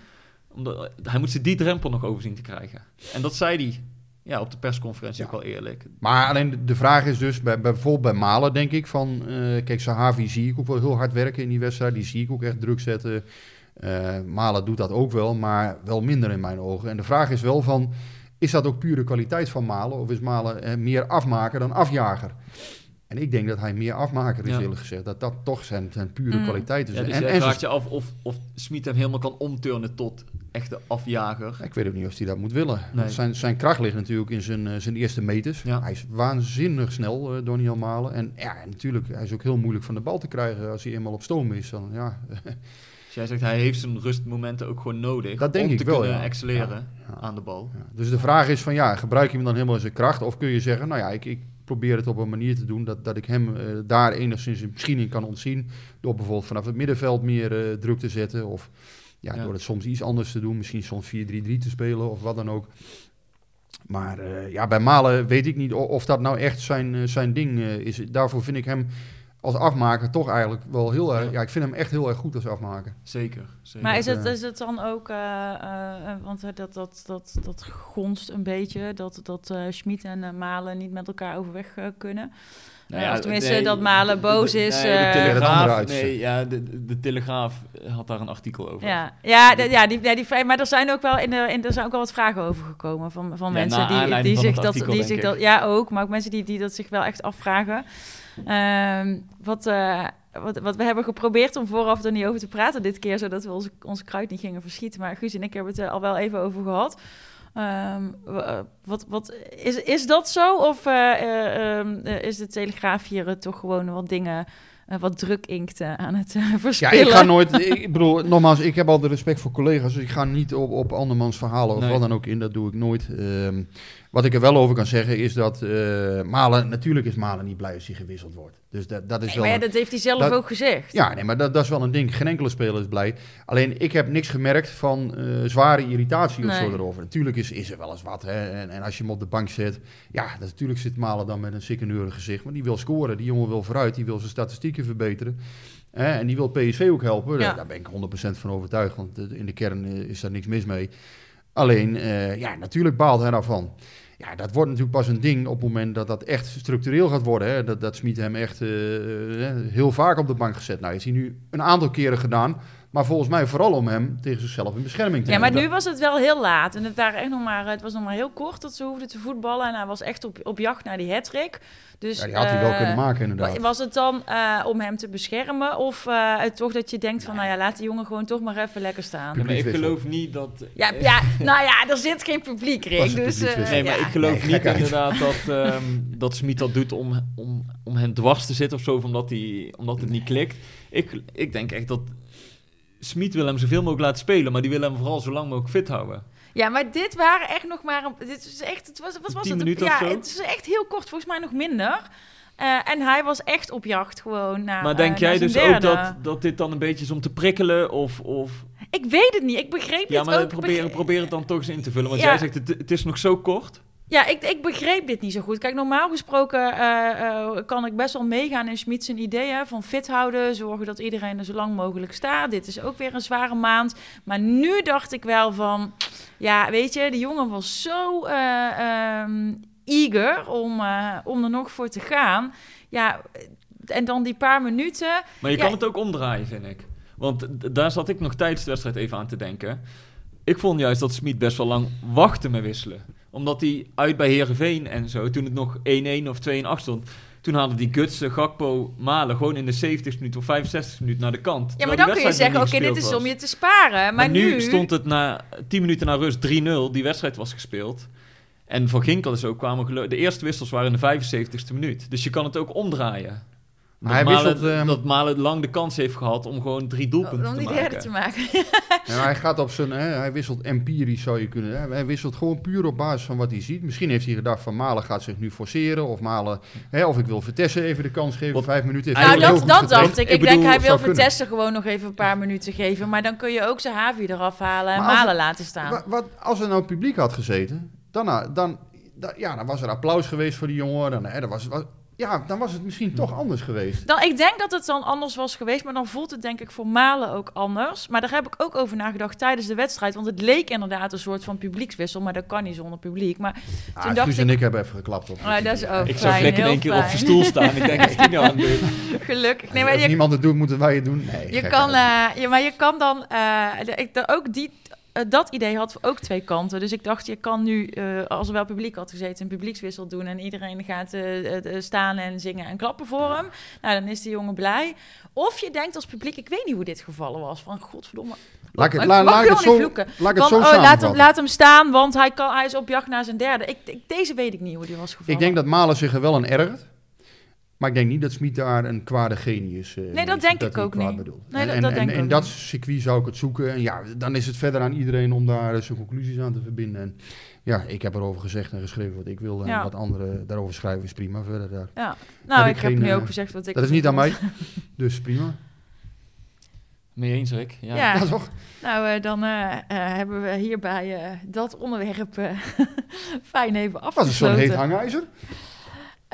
Speaker 3: Omdat, hij moet ze die drempel nog over zien te krijgen. En dat zei hij ja, op de persconferentie
Speaker 2: Ja.
Speaker 3: ook wel eerlijk.
Speaker 2: Maar alleen de- vraag is dus, bij, bijvoorbeeld bij Malen denk ik van... eh, kijk, Sahavi zie ik ook wel heel hard werken in die wedstrijd. Die zie ik ook echt druk zetten. Eh, Malen doet dat ook wel, maar wel minder in mijn ogen. En de vraag is wel van, is dat ook pure kwaliteit van Malen? Of is Malen eh, meer afmaker dan afjager? En ik denk dat hij meer afmaker is,
Speaker 3: Ja.
Speaker 2: eerlijk gezegd. Dat dat toch zijn, zijn pure
Speaker 1: Mm.
Speaker 2: kwaliteit is.
Speaker 3: Ja, dus
Speaker 2: en, en
Speaker 3: vraagt je af of, of Smit hem helemaal kan omturnen tot echte afjager.
Speaker 2: ik weet ook niet of hij dat moet willen.
Speaker 3: Nee.
Speaker 2: Zijn, zijn kracht ligt natuurlijk in zijn, eh, zijn eerste meters.
Speaker 3: Ja.
Speaker 2: Hij is waanzinnig snel, eh Donny Malen. En ja, natuurlijk, hij is ook heel moeilijk van de bal te krijgen als hij eenmaal op stoom is. Dan, ja,
Speaker 3: Dus jij zegt hij heeft zijn rustmomenten ook gewoon nodig
Speaker 2: Dat denk
Speaker 3: om
Speaker 2: ik
Speaker 3: te
Speaker 2: wel,
Speaker 3: kunnen
Speaker 2: ja.
Speaker 3: excelleren
Speaker 2: Ja.
Speaker 3: aan de bal.
Speaker 2: ja. Dus de vraag is van ja, gebruik je hem dan helemaal in zijn kracht? Of kun je zeggen, nou ja, ik, ik probeer het op een manier te doen dat, dat ik hem eh, daar enigszins misschien in kan ontzien. Door bijvoorbeeld vanaf het middenveld meer druk te zetten. Of ja,
Speaker 3: Ja.
Speaker 2: door het soms iets anders te doen. Misschien soms 4-3-3 te spelen of wat dan ook. Maar eh, ja, bij Malen weet ik niet of dat nou echt zijn, eh, zijn ding eh, is. Daarvoor vind ik hem als afmaker toch eigenlijk wel heel erg... Ja, ik vind hem echt heel erg goed als afmaker.
Speaker 3: Zeker. zeker.
Speaker 1: Maar is het, is het dan ook, eh, eh, want dat, dat, dat, dat gonst een beetje, dat, dat eh Schmid en Malen niet met elkaar overweg kunnen?
Speaker 3: Nou
Speaker 1: Ja, of tenminste, dat Malen boos is,
Speaker 3: Nee,
Speaker 1: eh,
Speaker 3: de
Speaker 2: Ja, dat andere
Speaker 3: Telegraaf, nee, ja, de, de, Telegraaf had daar een artikel over.
Speaker 1: Ja, ja, de- ja, die, ja die, maar er zijn ook wel in de, in, er zijn ook wel wat vragen over gekomen van, van
Speaker 3: Ja,
Speaker 1: mensen die, die
Speaker 3: van
Speaker 1: zich dat,
Speaker 3: artikel,
Speaker 1: die zich
Speaker 3: ik.
Speaker 1: dat, ja ook, maar ook mensen die, die dat zich wel echt afvragen. Ehm, wat, eh, wat, wat we hebben geprobeerd om vooraf er niet over te praten dit keer, zodat we onze, onze kruid niet gingen verschieten. Maar Guus en ik hebben het er al wel even over gehad. Ehm, eh, wat, wat, is, is dat zo? Of eh, eh, ehm, eh, is de Telegraaf hier toch gewoon wat dingen, wat druk inkt aan het eh,
Speaker 2: Ja,
Speaker 1: verspillen?
Speaker 2: ik ga nooit... Ik bedoel, nogmaals, ik heb altijd respect voor collega's. Dus ik ga niet op, op andermans verhalen of
Speaker 3: Nee.
Speaker 2: wat dan ook in. Dat doe ik nooit. Ehm, wat ik er wel over kan zeggen is dat eh, Malen... Natuurlijk is Malen niet blij als hij gewisseld wordt. Dus dat, dat is
Speaker 1: Nee,
Speaker 2: wel...
Speaker 1: maar ja, dat heeft hij zelf
Speaker 2: dat-
Speaker 1: ook gezegd.
Speaker 2: Ja, nee, maar dat, dat is wel een ding. Geen enkele speler is blij. Alleen, ik heb niks gemerkt van eh, zware irritatie of zo erover. Natuurlijk is, is er wel eens wat. Hè? En, en als je hem op de bank zet... Ja, dat, natuurlijk zit Malen dan met een sikkeneurig gezicht. Maar die wil scoren. Die jongen wil vooruit. Die wil zijn statistieken verbeteren. Hè? En die wil PSV ook helpen.
Speaker 1: Ja.
Speaker 2: Daar, ben ik 100% van overtuigd. Want eh, in de kern is daar niks mis mee. Alleen, ja, natuurlijk baalt hij daarvan. Ja, dat wordt natuurlijk pas een ding op het moment dat dat echt structureel gaat worden. Hè? Dat, dat Smit hem echt eh, eh, heel vaak op de bank gezet. Nou, is hij nu een aantal keren gedaan. Maar volgens mij vooral om hem tegen zichzelf in bescherming te
Speaker 1: Ja, maar
Speaker 2: nemen.
Speaker 1: nu was het wel heel laat. En het, waren echt nog maar, het was nog maar heel kort dat ze hoefden te voetballen. En hij was echt op, op jacht naar die hat Dus,
Speaker 2: Ja, die had hij wel
Speaker 1: eh,
Speaker 2: kunnen maken inderdaad.
Speaker 1: wa- Was het dan eh, om hem te beschermen? Of eh, het toch dat je denkt van, nou ja, laat die jongen gewoon toch maar even lekker staan.
Speaker 3: Ja, maar ik geloof niet dat...
Speaker 1: Ja, ja, nou ja, er zit geen publiek, Rick. Dus?
Speaker 3: Nee, maar
Speaker 1: ja.
Speaker 3: ik geloof
Speaker 2: Nee,
Speaker 3: niet inderdaad dat, ehm dat Smit dat doet om, om, om hen dwars te zitten of zo, of omdat, hij, omdat het niet klikt. Ik, ik denk echt dat Smit wil hem zoveel mogelijk laten spelen, maar die wil hem vooral zo lang mogelijk fit houden.
Speaker 1: Ja, maar dit waren echt nog maar... Een, dit is echt, het was, wat was het?
Speaker 3: minuten
Speaker 1: ja,
Speaker 3: of zo?
Speaker 1: het is echt heel kort, volgens mij nog minder. Eh, en hij was echt op jacht gewoon naar
Speaker 3: maar denk
Speaker 1: eh,
Speaker 3: jij dus ook dat, dat dit dan een beetje is om te prikkelen? Of, of...
Speaker 1: Ik weet het niet, ik begreep
Speaker 3: Ja, maar
Speaker 1: ook.
Speaker 3: probeer,
Speaker 1: begre-
Speaker 3: probeer het dan toch eens in te vullen. Want
Speaker 1: Ja.
Speaker 3: jij zegt, het, het is nog zo kort.
Speaker 1: Ja, ik, ik begreep dit niet zo goed. Kijk, normaal gesproken eh, eh, kan ik best wel meegaan in Schmid zijn ideeën van fit houden, zorgen dat iedereen er zo lang mogelijk staat. Dit is ook weer een zware maand. Maar nu dacht ik wel van, ja, weet je, de jongen was zo ehm, eager om, om er nog voor te gaan. Ja, en dan die paar minuten.
Speaker 3: Maar je
Speaker 1: Ja.
Speaker 3: kan het ook omdraaien, vind ik. Want daar zat ik nog tijdens de wedstrijd even aan te denken. Ik vond juist dat Smit best wel lang wachtte met wisselen. Omdat hij uit bij Herenveen en zo, toen het nog 1-1 of 2-8 stond... Toen hadden die Gutsen, Gakpo, Malen gewoon in de 70 minuut of 65 minuut naar de kant.
Speaker 1: Ja, maar dan kun je zeggen, oké, dit is om je te sparen. Maar,
Speaker 3: Maar nu,
Speaker 1: nu
Speaker 3: stond het na 10 minuten na rust 3-0. Die wedstrijd was gespeeld. En voor Ginkel is ook kwamen de eerste wissels waren in de 75ste minuut. Dus je kan het ook omdraaien.
Speaker 2: Maar
Speaker 3: dat,
Speaker 2: hij
Speaker 3: Malen,
Speaker 2: wisselt, ehm,
Speaker 3: dat Malen lang de kans heeft gehad om gewoon drie doelpunten
Speaker 1: om
Speaker 3: te
Speaker 1: die
Speaker 3: maken.
Speaker 1: derde te maken.
Speaker 2: Ja, hij gaat op zijn, hè, hij wisselt empirisch zou je kunnen. Hè, hij wisselt gewoon puur op basis van wat hij ziet. Misschien heeft hij gedacht van Malen gaat zich nu forceren of Malen, hè, of ik wil Vertessen even de kans geven,
Speaker 3: Wat-
Speaker 2: vijf minuten. Heeft
Speaker 1: Nou, dat, dat dacht ik.
Speaker 2: Ik
Speaker 1: Ik,
Speaker 2: bedoel,
Speaker 1: denk, hij wil. Vertessen gewoon nog even een paar minuten geven. Maar dan kun je ook zijn Havi eraf halen en
Speaker 2: Maar als-
Speaker 1: Malen laten staan.
Speaker 2: Wa- Wat, als er nou publiek had gezeten, dan, dan, dan, ja, dan was er applaus geweest voor die jongen. Dan, hè, dan was, was, ja, dan was het misschien toch anders geweest.
Speaker 1: Dan, ik denk dat het dan anders was geweest, maar dan voelt het denk ik voor Malen ook anders. Maar daar heb ik ook over nagedacht tijdens de wedstrijd. Want het leek inderdaad een soort van publiekswissel, maar dat kan niet zonder publiek. Maar
Speaker 2: Ah,
Speaker 1: toen dacht ik,
Speaker 2: en ik hebben even geklapt op.
Speaker 1: Ah, dat is ook
Speaker 3: Ik zag
Speaker 1: fijn,
Speaker 3: Rick in één keer op zijn stoel staan. Ik denk, is die nou aan het doen?
Speaker 1: gelukkig. Nee,
Speaker 2: Als
Speaker 1: maar je,
Speaker 2: niemand het doet, moeten wij het doen. Nee,
Speaker 1: Je kan, eh, ja, maar je kan dan, eh, de- ik, de- ook die, eh, dat idee had ook twee kanten. Dus ik dacht, je kan nu, eh, als er wel publiek had gezeten, een publiekswissel doen en iedereen gaat eh, staan en zingen en klappen voor hem. Nou, dan is die jongen blij. Of je denkt als publiek, ik weet niet hoe dit gevallen was, van godverdomme.
Speaker 2: Laat ik het, la- laat het zo, laat het zo
Speaker 1: oh, laat, hem,
Speaker 2: samenvatten.
Speaker 1: laat hem staan, want hij, kan, hij is op jacht naar zijn derde. Ik, ik- deze weet ik niet hoe die was gevallen.
Speaker 2: Ik denk dat Malen zich er wel aan ergert. Maar ik denk niet dat Smit daar een kwade genius uh,
Speaker 1: Nee, dat denk ik ook niet.
Speaker 2: Bedoelt.
Speaker 1: Nee,
Speaker 2: en
Speaker 1: dat-
Speaker 2: en,
Speaker 1: dat
Speaker 2: en
Speaker 1: denk ik
Speaker 2: in
Speaker 1: ook
Speaker 2: dat
Speaker 1: niet.
Speaker 2: circuit zou ik het zoeken. En ja, dan is het verder aan iedereen om daar eh, zijn conclusies aan te verbinden. En ja, ik heb erover gezegd en geschreven wat ik wilde. En
Speaker 1: Ja.
Speaker 2: wat anderen daarover schrijven is prima. Verder daar.
Speaker 1: Ja. Nou,
Speaker 2: Heb
Speaker 1: ik,
Speaker 2: ik
Speaker 1: heb
Speaker 2: geen,
Speaker 1: nu
Speaker 2: eh,
Speaker 1: ook gezegd wat ik
Speaker 2: Dat is niet aan mij. Dus prima.
Speaker 3: Mee eens, Rick? Ja.
Speaker 1: Ja.
Speaker 2: Ja, toch?
Speaker 1: Nou, eh, dan eh, eh, hebben we hierbij eh, dat onderwerp eh, fijn even
Speaker 2: Was het zo'n
Speaker 1: afgesloten.
Speaker 2: heet hangijzer?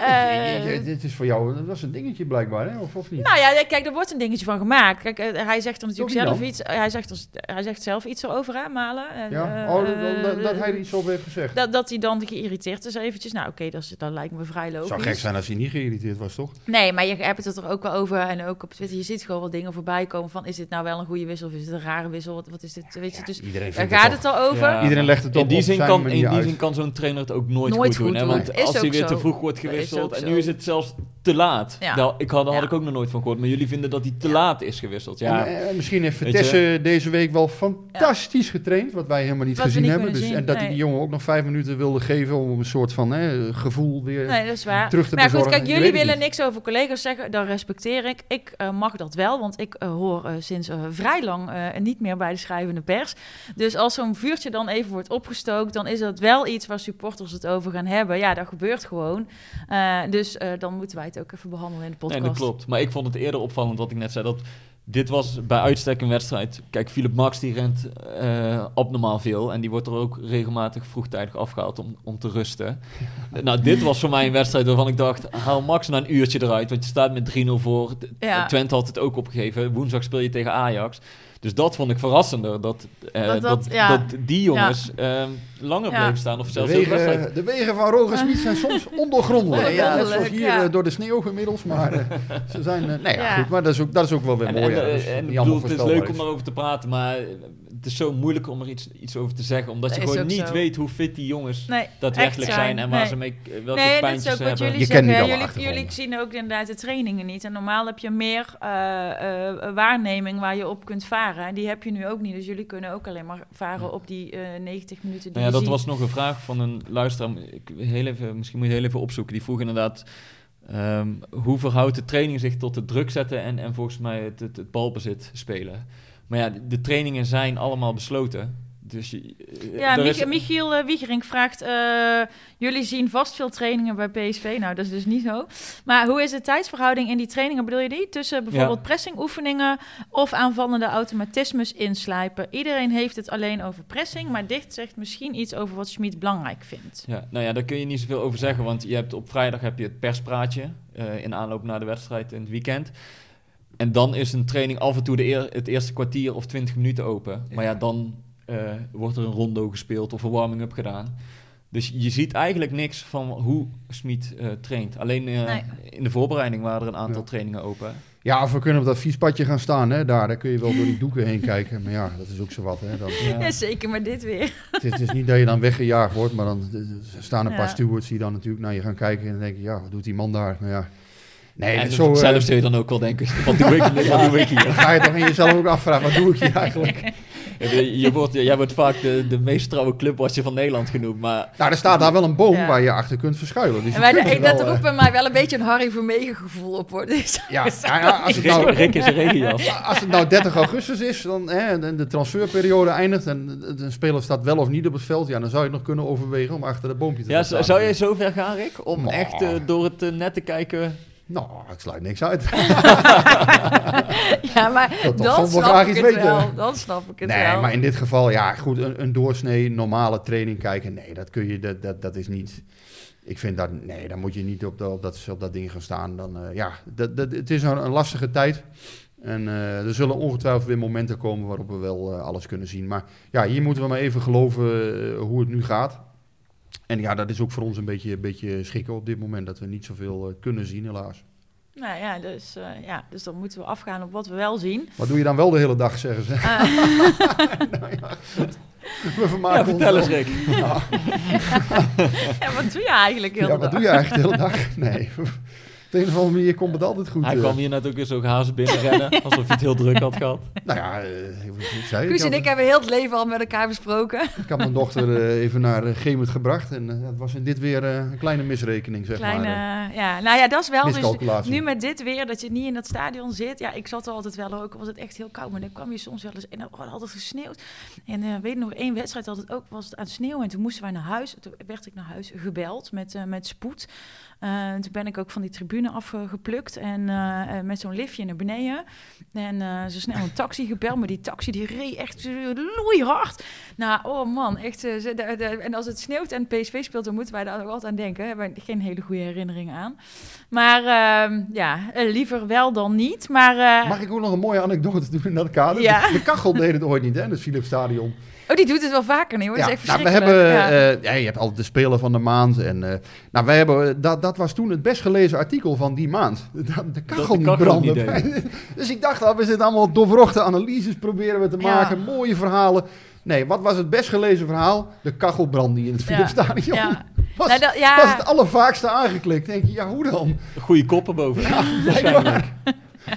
Speaker 1: Eh,
Speaker 2: je- dit is voor jou, dat was een dingetje blijkbaar, hè? Of, of niet?
Speaker 1: Nou ja, kijk, er wordt een dingetje van gemaakt. Kijk, eh, hij zegt er natuurlijk zelf
Speaker 2: dan?
Speaker 1: iets. Hij zegt, er- hij zegt zelf iets erover, hè, Malen. En,
Speaker 2: ja?
Speaker 1: eh,
Speaker 2: oh, dat, dat, dat hij er iets over heeft gezegd.
Speaker 1: dat, dat hij dan geïrriteerd is eventjes. Nou, oké, dat, lijkt me vrij
Speaker 2: Het
Speaker 1: logisch.
Speaker 2: zou gek zijn als hij niet geïrriteerd was, toch?
Speaker 1: Nee, maar je hebt het er ook wel over. En ook op Twitter, je ziet gewoon wat dingen voorbij komen van... is dit nou wel een goede wissel of is het een rare wissel? Wat, wat is dit? Weet je, dus
Speaker 2: Iedereen
Speaker 1: daar gaat
Speaker 2: het
Speaker 1: het al over.
Speaker 3: Ja.
Speaker 2: Iedereen legt het op
Speaker 3: in die
Speaker 2: op
Speaker 3: zin
Speaker 2: zijn
Speaker 3: kan, in die zin kan zo'n trainer het ook nooit,
Speaker 1: Nooit
Speaker 3: goed doen. hè? Want als hij weer te vroeg wordt
Speaker 1: Is ook
Speaker 3: gewisseld. En nu is het zelfs te laat.
Speaker 1: Ja.
Speaker 3: Nou, ik had, daar had
Speaker 1: Ja.
Speaker 3: ik ook nog nooit van gehoord. Maar jullie vinden dat hij te
Speaker 1: Ja.
Speaker 3: laat is gewisseld. Ja,
Speaker 2: En, eh, misschien heeft Vitesse deze week wel fantastisch getraind, wat wij helemaal niet
Speaker 1: Wat
Speaker 2: gezien
Speaker 1: niet
Speaker 2: hebben. Dus,
Speaker 1: zien,
Speaker 2: en dat hij
Speaker 1: nee.
Speaker 2: die jongen ook nog vijf minuten wilde geven om een soort van hè, gevoel weer
Speaker 1: Nee, dat is waar.
Speaker 2: terug te
Speaker 1: Maar ja, goed,
Speaker 2: bezorgen.
Speaker 1: kijk, jullie willen
Speaker 2: niet.
Speaker 1: niks over collega's zeggen. Dat respecteer ik. Ik eh, mag dat wel, want ik eh, hoor sinds vrij lang niet meer bij de schrijvende pers. Dus als zo'n vuurtje dan even wordt opgestookt, dan is dat wel iets waar supporters het over gaan hebben. Ja, dat gebeurt gewoon. Eh, dus dan moeten wij het ook even behandelen in de podcast.
Speaker 3: Nee, dat klopt. Maar ik vond het eerder opvallend wat ik net zei. Dat dit was bij uitstek een wedstrijd. Kijk, Philip Max die rent eh abnormaal veel. En die wordt er ook regelmatig vroegtijdig afgehaald om, om te rusten. nou, dit was voor mij een wedstrijd waarvan ik dacht... haal Max na een uurtje eruit. Want je staat met 3-0 voor.
Speaker 1: Ja.
Speaker 3: Twente had het ook opgegeven. Woensdag speel je tegen Ajax. Dus dat vond ik verrassender. Dat, eh,
Speaker 1: Dat-
Speaker 3: dat,
Speaker 1: dat- ja.
Speaker 3: dat die jongens ehm, langer
Speaker 1: Ja.
Speaker 3: bleven staan. Of
Speaker 2: De
Speaker 3: zelfs de
Speaker 2: wegen, de wegen van Roger Smit zijn soms ondoorgrondelijk. Ja, net zoals hier
Speaker 1: ja.
Speaker 2: eh, door de sneeuw inmiddels. Maar eh, ze zijn... nee, ja,
Speaker 1: Ja.
Speaker 2: goed. Maar dat is ook, dat is ook wel weer mooi.
Speaker 3: en,
Speaker 2: ja.
Speaker 3: En bedoel, het is leuk om daarover te praten, maar het is zo moeilijk om er iets, iets over te zeggen. Omdat
Speaker 1: Dat
Speaker 3: je gewoon niet
Speaker 1: zo.
Speaker 3: weet hoe fit die jongens
Speaker 1: Nee,
Speaker 3: daadwerkelijk zijn, en waar
Speaker 1: Nee.
Speaker 3: ze mee, welke
Speaker 1: Nee, dat is
Speaker 3: pijntjes
Speaker 1: ook
Speaker 3: hebben.
Speaker 1: jullie
Speaker 2: Je kent niet
Speaker 1: Jullie, jullie zien ook inderdaad de trainingen niet. En normaal heb je meer eh, eh, waarneming waar je op kunt varen. En die heb je nu ook niet. Dus jullie kunnen ook alleen maar varen op die eh 90 minuten die
Speaker 3: Nou ja,
Speaker 1: je
Speaker 3: dat
Speaker 1: ziet.
Speaker 3: was nog een vraag van een luisteraar. Ik, heel even, misschien moet je heel even opzoeken. Die vroeg inderdaad... ehm, hoe verhoudt de training zich tot het druk zetten en, en volgens mij het, het, het balbezit spelen? Maar ja, de, trainingen zijn allemaal besloten. Dus je, eh,
Speaker 1: Ja, Mich Michiel eh, Wiegering vraagt... eh, jullie zien vast veel trainingen bij PSV. Nou, dat is dus niet zo. Maar hoe is de tijdsverhouding in die trainingen, bedoel je die? Tussen bijvoorbeeld pressingoefeningen of aanvallende automatismes inslijpen. Iedereen heeft het alleen over pressing, maar dicht zegt misschien iets over wat Schmid belangrijk vindt.
Speaker 3: Ja, nou ja, daar kun je niet zoveel over zeggen, want je hebt op vrijdag heb je het perspraatje in aanloop naar de wedstrijd in het weekend. En dan is een training af en toe de eer- het eerste kwartier of twintig minuten open. Maar ja, dan eh, wordt er een rondo gespeeld of een warming-up gedaan. Dus je ziet eigenlijk niks van hoe Smit eh, traint. Alleen eh,
Speaker 1: Nee.
Speaker 3: in de voorbereiding waren er een aantal
Speaker 2: Ja.
Speaker 3: trainingen open.
Speaker 2: Ja, of we kunnen op dat fietspadje gaan staan. Hè? Daar, daar kun je wel door die doeken heen kijken. Maar ja, dat is ook zo wat. Hè? Dan,
Speaker 3: Ja.
Speaker 1: Ja, zeker, maar dit weer.
Speaker 2: het, is, het is niet dat je dan weggejaagd wordt. Maar dan er staan een paar
Speaker 1: Ja.
Speaker 2: stewards die dan natuurlijk naar je gaan kijken. En dan denk je, ja, wat doet die man daar? Maar ja, nee,
Speaker 3: en
Speaker 2: zo...
Speaker 3: zelf zul je dan ook wel denken, wat doe ik, wat doe ik hier?
Speaker 2: dan ga je toch in jezelf ook afvragen, wat doe ik hier eigenlijk?
Speaker 3: Je, je wordt, jij wordt vaak de, de meest trouwe clubwatcher van Nederland genoemd, maar
Speaker 2: Nou, er staat daar wel een boom
Speaker 1: Ja.
Speaker 2: waar je achter kunt verschuilen. Dus
Speaker 1: En
Speaker 2: je
Speaker 1: wij,
Speaker 2: kunt
Speaker 1: ik,
Speaker 2: er
Speaker 1: dat
Speaker 2: wel, eh,
Speaker 1: roept bij mij wel een beetje een Harry Vermegen gevoel op. Hoor. Dus,
Speaker 2: Ja, ja, ja, als, het nou,
Speaker 3: Rick is regenjas.
Speaker 2: als het nou 30 augustus is dan, hè, en de transferperiode eindigt en een speler staat wel of niet op het veld, ja, dan zou je het nog kunnen overwegen om achter dat boompje te
Speaker 3: Ja,
Speaker 2: gaan
Speaker 3: zou jij zo ver gaan, Rick? Om
Speaker 2: Nou.
Speaker 3: echt eh, door het eh, net te kijken.
Speaker 2: Nou, ik sluit niks uit.
Speaker 1: ja, maar
Speaker 2: toch
Speaker 1: dan snap ik
Speaker 2: iets
Speaker 1: het
Speaker 2: weten.
Speaker 1: wel. Dan snap ik het
Speaker 2: nee,
Speaker 1: wel.
Speaker 2: maar in dit geval, ja, goed, een, een doorsnee normale training kijken, nee, dat kun je, dat, dat, dat is niet... Ik vind dat, nee, dan moet je niet op, de, op, dat, op dat ding gaan staan. Dan, eh, ja, dat, dat, het is een, een lastige tijd. En eh, er zullen ongetwijfeld weer momenten komen waarop we wel eh, alles kunnen zien. Maar ja, hier moeten we maar even geloven hoe het nu gaat. En ja, dat is ook voor ons een beetje, een beetje schikken op dit moment. Dat we niet zoveel eh, kunnen zien, helaas.
Speaker 1: Nou ja dus, eh, ja, dus dan moeten we afgaan op wat we wel zien.
Speaker 2: Wat doe je dan wel de hele dag, zeggen ze?
Speaker 1: Eh,
Speaker 2: nou ja. We vermaken
Speaker 3: Ja, vertel eens, Rick.
Speaker 2: Ja.
Speaker 1: ja, wat doe je eigenlijk heel
Speaker 2: Ja,
Speaker 1: de
Speaker 2: wat
Speaker 1: dag?
Speaker 2: doe je eigenlijk de hele dag? Nee. Op de een of andere manier komt het altijd goed.
Speaker 3: Hij
Speaker 2: eh.
Speaker 3: kwam hier net ook weer zo hazen binnenrennen, alsof hij het heel druk had gehad.
Speaker 2: Nou ja, eh, ik zei
Speaker 1: Guus en ik hebben heel het leven al met elkaar besproken.
Speaker 2: Ik had mijn dochter eh, even naar uh, Gemert gebracht. En het was in dit weer een kleine misrekening, zeg
Speaker 1: Kleine,
Speaker 2: maar.
Speaker 1: ja, nou ja, dat is wel. Dus nu met dit weer, dat je niet in dat stadion zit. Ja, ik zat er altijd wel ook. Was het echt heel koud, maar dan kwam je soms wel eens en dan had altijd gesneeuwd. En eh weet je nog één wedstrijd had het ook was het aan het sneeuwen en toen moesten wij naar huis. Toen werd ik naar huis gebeld met, met spoed. Eh, toen ben ik ook van die tribune afgeplukt en eh, eh, met zo'n liftje naar beneden. En zo snel een taxi gebeld, maar die taxi die reed echt loeihard. Nou, oh man, echt. ze- de- de- en als het sneeuwt en PSV speelt, dan moeten wij daar ook altijd aan denken. Daar hebben we geen hele goede herinneringen aan. Maar ehm, ja, liever wel dan niet. Maar
Speaker 2: Mag ik ook nog een mooie anekdote doen in dat kader?
Speaker 1: Ja.
Speaker 2: De, de kachel deed het ooit niet, hè, het Philips Stadion.
Speaker 1: oh, die doet het wel vaker, nee hoor. Dat is echt
Speaker 2: nou, we hebben,
Speaker 1: ja.
Speaker 2: ja, je hebt altijd de speler van de maand. En, nou, wij hebben, dat, dat was toen het best gelezen artikel van die maand. De, de kachel
Speaker 3: de
Speaker 2: niet
Speaker 3: kachel niet
Speaker 2: branden. dus ik dacht al, we zitten allemaal doorwrochte analyses proberen we te
Speaker 1: Ja.
Speaker 2: maken. Mooie verhalen. Nee, wat was het best gelezen verhaal? De kachel brandde in het Philips
Speaker 1: Ja.
Speaker 2: Stadion.
Speaker 1: Ja.
Speaker 2: Was,
Speaker 1: Nou, dat- ja.
Speaker 2: was het allervaakste aangeklikt. Denk je, ja, hoe dan?
Speaker 3: Goede koppen boven.
Speaker 2: Waarschijnlijk.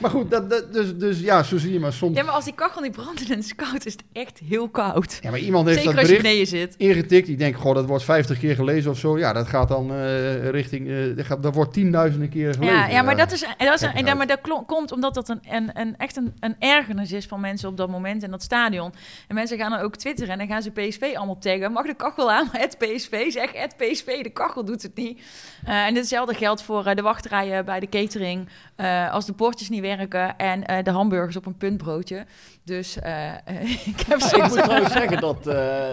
Speaker 2: Maar goed, dat, dat, dus, dus ja, zo zie je maar soms.
Speaker 1: ja, maar als die kachel niet brandt en het is koud, is het echt heel koud.
Speaker 2: Ja, maar iemand heeft
Speaker 1: Zeker
Speaker 2: dat
Speaker 1: als je
Speaker 2: bericht
Speaker 1: beneden zit.
Speaker 2: ingetikt. Die denkt, goh, dat wordt 50 keer gelezen of zo. Ja, dat gaat dan eh, richting, eh, dat, gaat, dat wordt tienduizenden keer gelezen.
Speaker 1: Ja, ja, maar dat is, en dat, is, en, maar dat komt omdat dat een, een, een, echt een, een ergernis is van mensen op dat moment in dat stadion. En mensen gaan dan ook twitteren en dan gaan ze PSV allemaal taggen. Mag de kachel aan, maar het PSV, zeg het PSV, de kachel doet het niet. Eh, en hetzelfde geldt voor de wachtrijen bij de catering. als de bordjes niet werken en eh, de hamburgers op een puntbroodje. Dus eh, ik heb
Speaker 3: Ja,
Speaker 1: zo...
Speaker 3: ik moet trouwens zeggen dat eh,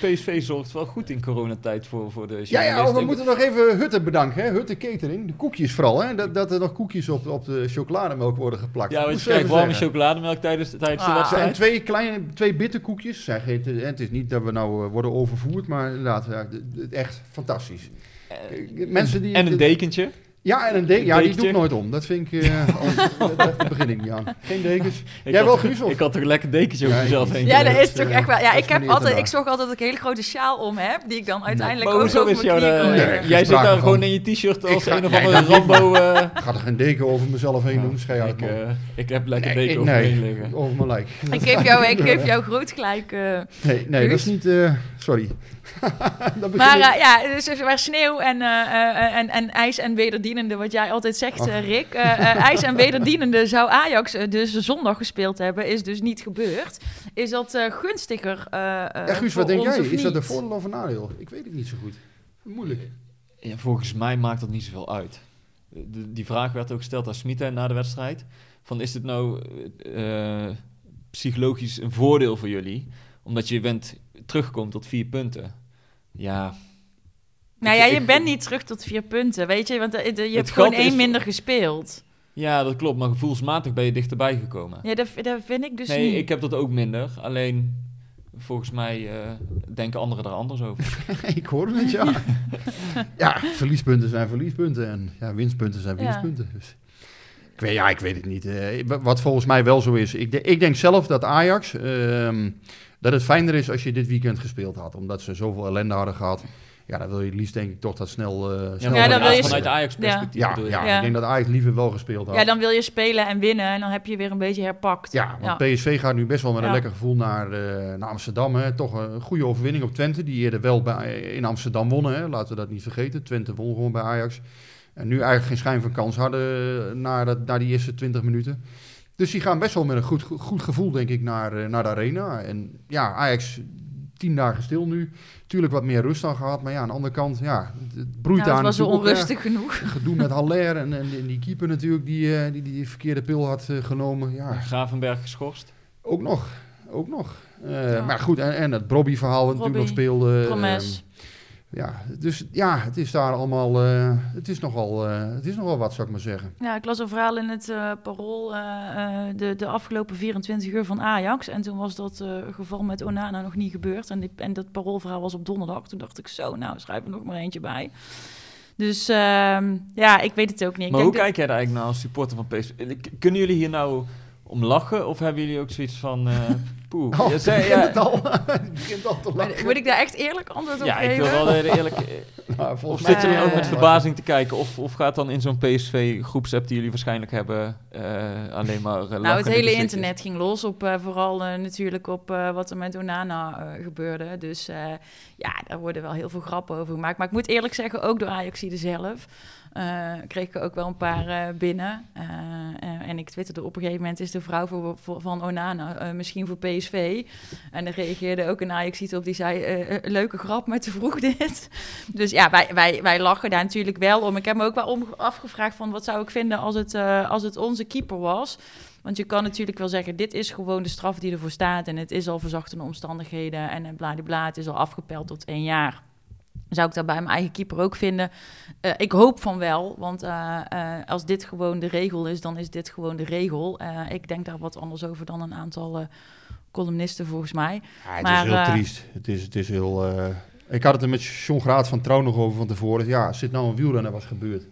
Speaker 3: PSV zorgt wel goed in coronatijd voor, voor de
Speaker 2: Ja, ja, we moeten nog even Hutte bedanken. Hè? Hutte Catering, de koekjes vooral. Hè? Dat, dat er nog koekjes op, op de chocolademelk worden geplakt.
Speaker 3: Ja, want je krijgt warme chocolademelk tijdens, tijdens de
Speaker 1: Ah.
Speaker 2: En
Speaker 3: wedstrijd.
Speaker 2: twee kleine, twee bitterkoekjes. Zeg, het, het is niet dat we nou worden overvoerd, maar inderdaad, echt fantastisch. Mensen die,
Speaker 3: En een dekentje.
Speaker 2: Ja, en een deken. Ja, die doe ik nooit om. Dat vind ik, eh, al, daar daar begin ik niet aan. Geen dekens.
Speaker 3: Ik
Speaker 2: Jij
Speaker 3: had
Speaker 2: wel, Guus?
Speaker 3: Ik had toch lekker dekentje over
Speaker 2: Ja,
Speaker 3: mezelf heen
Speaker 1: Ja, dat is toch echt wel. Ja,
Speaker 2: Dat
Speaker 1: ik, heb altijd, ik zorg altijd dat ik een hele grote sjaal om heb, die ik dan uiteindelijk
Speaker 3: Maar
Speaker 1: ook
Speaker 3: hoezo
Speaker 1: over
Speaker 3: is
Speaker 1: mijn
Speaker 3: jou de-
Speaker 2: Nee,
Speaker 3: Jij zit daar
Speaker 2: van.
Speaker 3: gewoon in je t-shirt als
Speaker 2: ga-
Speaker 3: een of
Speaker 2: nee,
Speaker 3: andere
Speaker 2: dat.
Speaker 3: Rambo. eh,
Speaker 2: Ik ga er geen deken over mezelf heen doen. Schei uit,
Speaker 3: ik, eh, ik heb lekker
Speaker 2: Nee,
Speaker 3: deken over me
Speaker 2: nee,
Speaker 3: heen liggen.
Speaker 2: over mijn lijk.
Speaker 1: Ik geef jou, ik geef jou groot gelijk. eh,
Speaker 2: Nee, nee dat is niet... sorry.
Speaker 1: maar eh, ja, dus er waar sneeuw en, eh, eh, en, en ijs en wederdienende, wat jij altijd zegt, eh, Rick. eh, eh, ijs en wederdienende zou Ajax dus zondag gespeeld hebben, is dus niet gebeurd. Is dat eh, gunstiger? eh eh,
Speaker 2: ja, Guus,
Speaker 1: voor
Speaker 2: wat denk jij? Is dat een voordeel of een nadeel? Ik weet het niet zo goed. Moeilijk.
Speaker 3: Ja, volgens mij maakt dat niet zoveel uit. De- die vraag werd ook gesteld aan Smita na de wedstrijd. Van is dit nou psychologisch een voordeel voor jullie? Omdat je bent terugkomt tot vier punten. Ja,
Speaker 1: Nou
Speaker 3: Ik-
Speaker 1: ja, je
Speaker 3: ik-
Speaker 1: bent niet terug tot vier punten, weet je, want eh, de- je hebt gewoon één minder gespeeld.
Speaker 3: ja, dat klopt. Maar gevoelsmatig ben je dichterbij gekomen.
Speaker 1: Ja, dat, dat vind ik dus
Speaker 3: nee,
Speaker 1: niet.
Speaker 3: ik heb dat ook minder. Alleen, volgens mij eh, denken anderen er anders over.
Speaker 2: ik hoor het, ja. ja, verliespunten zijn verliespunten. En ja, winstpunten zijn
Speaker 1: Ja.
Speaker 2: winstpunten. Dus. Ik weet, ja, ik weet het niet. Eh, wa- wat volgens mij wel zo is. Ik, de- ik denk zelf dat Ajax... ehm, dat het fijner is als je dit weekend gespeeld had. Omdat ze zoveel ellende hadden gehad. Ja, dan wil je het liefst denk ik toch dat snel... eh, snel
Speaker 1: Ja, dan
Speaker 3: vanuit-
Speaker 1: wil je-
Speaker 3: vanuit Ajax perspectief
Speaker 2: Ja, ja,
Speaker 1: Ja.
Speaker 2: ik denk dat Ajax liever wel gespeeld had.
Speaker 1: Ja, dan wil je spelen en winnen en dan heb je weer een beetje herpakt.
Speaker 2: Ja, want PSV gaat nu best wel met een
Speaker 1: Ja.
Speaker 2: lekker gevoel naar, eh, naar Amsterdam. Hè. Toch een goede overwinning op Twente, die eerder wel bij, in Amsterdam wonnen. Hè. Laten we dat niet vergeten. Twente won gewoon bij Ajax. En nu eigenlijk geen schijn van kans hadden na, dat, na die eerste 20 minuten. Dus die gaan best wel met een goed, goed gevoel, denk ik, naar, eh, naar de arena. En ja, Ajax tien dagen stil nu. Tuurlijk wat meer rust dan gehad. Maar ja, aan de andere kant, ja, het, broeit
Speaker 1: Nou,
Speaker 2: aan.
Speaker 1: het was wel
Speaker 2: ook,
Speaker 1: onrustig genoeg.
Speaker 2: Gedoe met Haller en, en, en die keeper natuurlijk, die, eh, die die verkeerde pil had eh, genomen. Ja,
Speaker 3: Gravenberg geschorst.
Speaker 2: ook nog, ook nog. Eh,
Speaker 1: Ja.
Speaker 2: Maar goed, en, en het Brobby-verhaal wat natuurlijk nog speelde.
Speaker 1: Promes.
Speaker 2: ehm, ja, dus ja, het is daar allemaal, eh, het, is nogal, eh, het is nogal wat, zou ik maar zeggen.
Speaker 1: Ja, ik las een verhaal in het eh, Parool eh, eh, de, de afgelopen 24 uur van Ajax. En toen was dat eh, geval met Onana nog niet gebeurd. En, die, en dat Paroolverhaal was op donderdag. Toen dacht ik zo, nou schrijf er nog maar eentje bij. Dus ehm, ja, ik weet het ook niet. Ik
Speaker 3: Maar hoe kijk jij daar eigenlijk naar als supporter van PSV? Kunnen jullie hier nou om lachen? Of hebben jullie ook zoiets van... eh poeh,
Speaker 2: Oh,
Speaker 3: je zei-
Speaker 2: begint
Speaker 3: ja,
Speaker 2: het al. Het begint al te lachen.
Speaker 1: Moet ik daar echt eerlijk antwoord op
Speaker 3: ja, ik
Speaker 1: geven?
Speaker 3: wil wel eerlijk...
Speaker 2: Nou,
Speaker 3: Of
Speaker 2: volgens
Speaker 3: zit je dan ook met
Speaker 1: Eh,
Speaker 3: verbazing te kijken? Of, of gaat dan in zo'n PSV-groepsapp die jullie waarschijnlijk hebben... eh, alleen maar uh,
Speaker 1: Nou, het hele internet ging los op eh, vooral natuurlijk op eh, wat er met Onana eh, gebeurde. Dus eh, ja, daar worden wel heel veel grappen over gemaakt. Maar ik moet eerlijk zeggen, ook door Ajaxide zelf eh, kreeg ik ook wel een paar eh, binnen. Eh, en ik twitterde op een gegeven moment is de vrouw voor, voor- van Onana misschien voor PSV. En er reageerde ook een ajax op die zei, leuke grap, maar te vroeg dit. Dus ja, wij, wij, wij lachen daar natuurlijk wel om. Ik heb me ook wel om afgevraagd van, wat zou ik vinden als het, als het onze keeper was... Want je kan natuurlijk wel zeggen, dit is gewoon de straf die ervoor staat. En het is al verzachtende omstandigheden en bladibla, het is al afgepeld tot één jaar. Zou ik dat bij mijn eigen keeper ook vinden? Uh, ik hoop van wel, want uh, uh, als dit gewoon de regel is, dan is dit gewoon de regel. ik denk daar wat anders over dan een aantal columnisten volgens mij.
Speaker 2: Ja, het maar, is heel triest. Het is, het is heel... Ik had het er met John Graat van Trouw nog over van tevoren. Ja, dit nou een wielrenner was gebeurd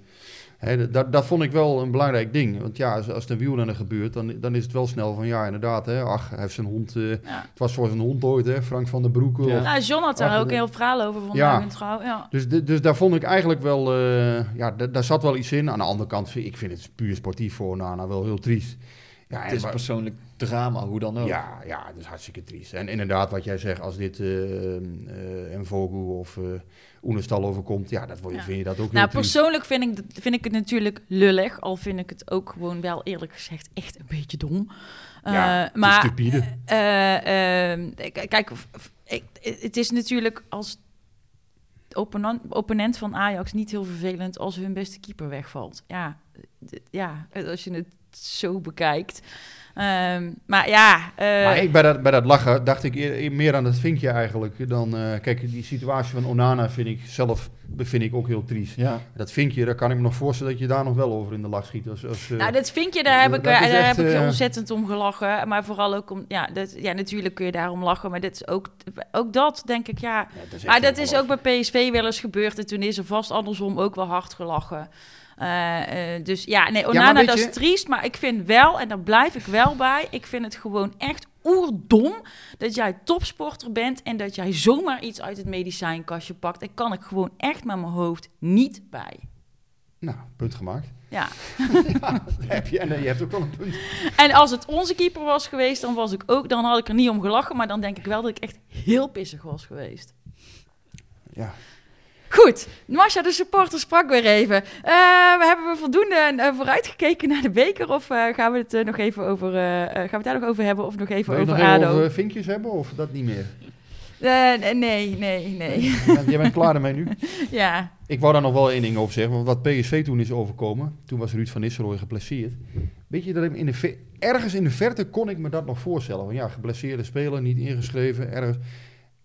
Speaker 2: dat, dat vond ik wel een belangrijk ding. Want ja, als, als het een wielrenner gebeurt, dan, dan is het wel snel van ja, inderdaad. Hè, ach, hij heeft zijn hond. Uh, Het was voor zijn hond ooit, hè, Frank van der Broek.
Speaker 1: Ja, ja John had daar ook een heel verhaal over vandaag ja. in trouw. Ja.
Speaker 2: Dus, dus daar vond ik eigenlijk wel. Uh, ja, daar zat wel iets in. Aan de andere kant, ik vind het puur sportief voor Nana wel heel triest.
Speaker 3: Ja, het is persoonlijk drama, hoe dan ook.
Speaker 2: Ja, ja, dat is hartstikke triest. En inderdaad, wat jij zegt, als dit uh, uh, Vogel of uh, Oenestal overkomt, ja, dat ja. vind je dat ook
Speaker 1: Nou, persoonlijk vind ik, vind ik het natuurlijk lullig, al vind ik het ook gewoon wel eerlijk gezegd echt een beetje dom.
Speaker 2: Ja, uh, maar, stupide.
Speaker 1: kijk, ik, het is natuurlijk als opponent, opponent van Ajax niet heel vervelend als hun beste keeper wegvalt. Ja, ja als je het zo bekijkt. Um, maar ja. Uh...
Speaker 2: Maar ik, bij, dat, bij dat lachen dacht ik meer aan het vinkje eigenlijk. Dan, uh, kijk, die situatie van Onana vind ik zelf vind ik ook heel triest. Ja. Dat vinkje, daar kan ik me nog voorstellen dat je daar nog wel over in de lach schiet. Als, als,
Speaker 1: uh, nou, dat vinkje, daar heb ik, daar echt, heb ik ontzettend om gelachen. Maar vooral ook om, ja, dat, ja, natuurlijk kun je daarom lachen. Maar dit is ook, ook dat, denk ik, ja. ja dat maar dat is ook bij PSV wel eens gebeurd. En toen is er vast andersom ook wel hard gelachen. Uh, uh, dus ja, nee, Onana, ja, dat is triest. Maar ik vind wel, en daar blijf ik wel bij... ik vind het gewoon echt oerdom dat jij topsporter bent... en dat jij zomaar iets uit het medicijnkastje pakt. Daar kan ik gewoon echt met mijn hoofd niet bij.
Speaker 2: Nou, punt gemaakt.
Speaker 1: Ja.
Speaker 2: ja heb je, en je hebt ook wel een punt.
Speaker 1: En als het onze keeper was geweest, dan, was ik ook, dan had ik er niet om gelachen. Maar dan denk ik wel dat ik echt heel pissig was geweest.
Speaker 2: Ja,
Speaker 1: Goed, Masha, de supporter, sprak weer even. Uh, we hebben we voldoende uh, vooruitgekeken naar de beker? Of uh, gaan, we het, nog even over, gaan we het daar nog over hebben? Of nog even
Speaker 2: Wil je
Speaker 1: over
Speaker 2: nog
Speaker 1: ADO?
Speaker 2: over vinkjes hebben of dat niet meer?
Speaker 1: nee, nee, nee. nee.
Speaker 2: Jij bent klaar ermee nu?
Speaker 1: ja.
Speaker 2: Ik wou daar nog wel één ding over zeggen. Want wat PSV toen is overkomen, toen was Ruud van Nistelrooy geblesseerd. Weet je, dat in de ergens in de verte kon ik me dat nog voorstellen. Van ja, geblesseerde speler, niet ingeschreven, ergens.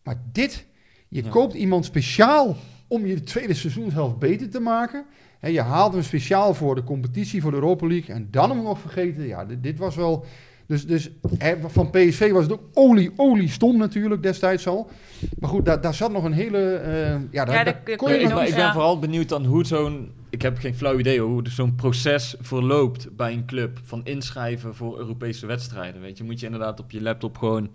Speaker 2: Maar dit, je koopt iemand speciaal om je de tweede seizoenshelft beter te maken. En je haalt hem speciaal voor de competitie, voor de Europa League. En dan hem nog vergeten. Ja, dit, dit was wel... Dus, dus hè, van PSV was het ook olie, olie stom natuurlijk destijds al. Maar goed, daar, daar zat nog een hele... Uh, ja, daar,
Speaker 3: ja, kon je ik, ik ben vooral benieuwd dan hoe zo'n... Ik heb geen flauw idee hoe zo'n proces verloopt bij een club. Van inschrijven voor Europese wedstrijden. Weet je, moet je inderdaad op je laptop gewoon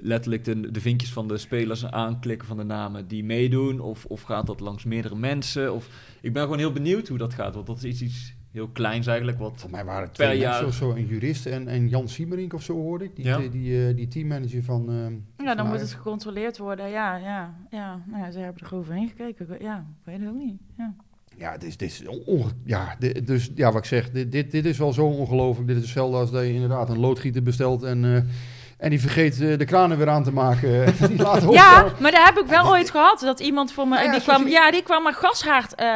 Speaker 3: letterlijk de, de vinkjes van de spelers aanklikken van de namen die meedoen? Of, of gaat dat langs meerdere mensen? Of, ik ben gewoon heel benieuwd hoe dat gaat, want dat is iets, iets heel kleins eigenlijk. Wat
Speaker 2: Voor mij waren het twee jaar... Zo, zo, een jurist en, en Jan Siemerink of zo hoorde ik. Die, ja. die, die, uh, die teammanager van...
Speaker 1: Uh, ja, dan moet het gecontroleerd worden. Ja, ja, ja. Nou ja, ze hebben er overheen gekeken. Ja, ik weet het ook niet. Ja.
Speaker 2: Ja, het is, dit is onge ja, dit, dus ja, wat ik zeg, dit, dit, dit is wel zo ongelooflijk. Dit is hetzelfde als dat je inderdaad een loodgieter bestelt en uh, en die vergeet uh, de kranen weer aan te maken. die laat
Speaker 1: ja, maar daar heb ik wel ooit gehad. Dat iemand voor me. Ja, die, kwam, ja, die kwam mijn gashaard uh,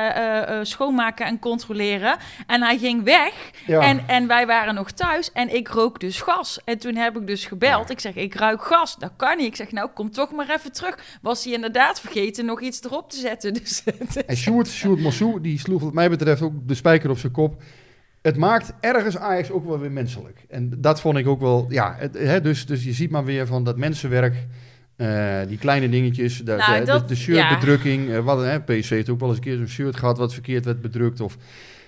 Speaker 1: uh, schoonmaken en controleren. En hij ging weg. Ja. En, en wij waren nog thuis. En ik rook dus gas. En toen heb ik dus gebeld. Ja. Ik zeg, ik ruik gas. Dat kan niet. Ik zeg, nou, kom toch maar even terug. Was hij inderdaad vergeten nog iets erop te zetten. Dus,
Speaker 2: en Sjoerd, Sjoerd Mossou, die sloeg wat mij betreft ook de spijker op zijn kop het maakt ergens Ajax ook wel weer menselijk. En dat vond ik ook wel, ja, het, hè, dus, dus je ziet maar weer van dat mensenwerk, uh, die kleine dingetjes, de, nou, de, dat, de, de shirtbedrukking. Ja. Uh, wat, hè, PC heeft ook wel eens een keer zo'n shirt gehad wat verkeerd werd bedrukt. Of,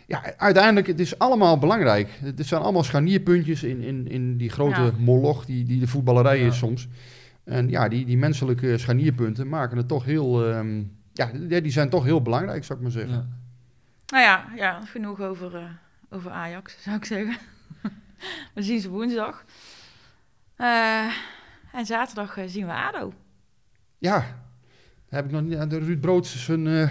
Speaker 2: ja, uiteindelijk, het is allemaal belangrijk. Het zijn allemaal scharnierpuntjes in, in, in die grote ja. moloch die, die de voetballerij ja. is soms. En ja, die, die menselijke scharnierpunten maken het toch heel, um, ja, die zijn toch heel belangrijk, zou ik maar zeggen.
Speaker 1: Nou ja, ja genoeg over... Uh over Ajax, zou ik zeggen. we zien ze woensdag. Uh, en zaterdag uh, zien we ADO.
Speaker 2: Ja, heb ik nog niet, de Ruud Broods zijn, uh,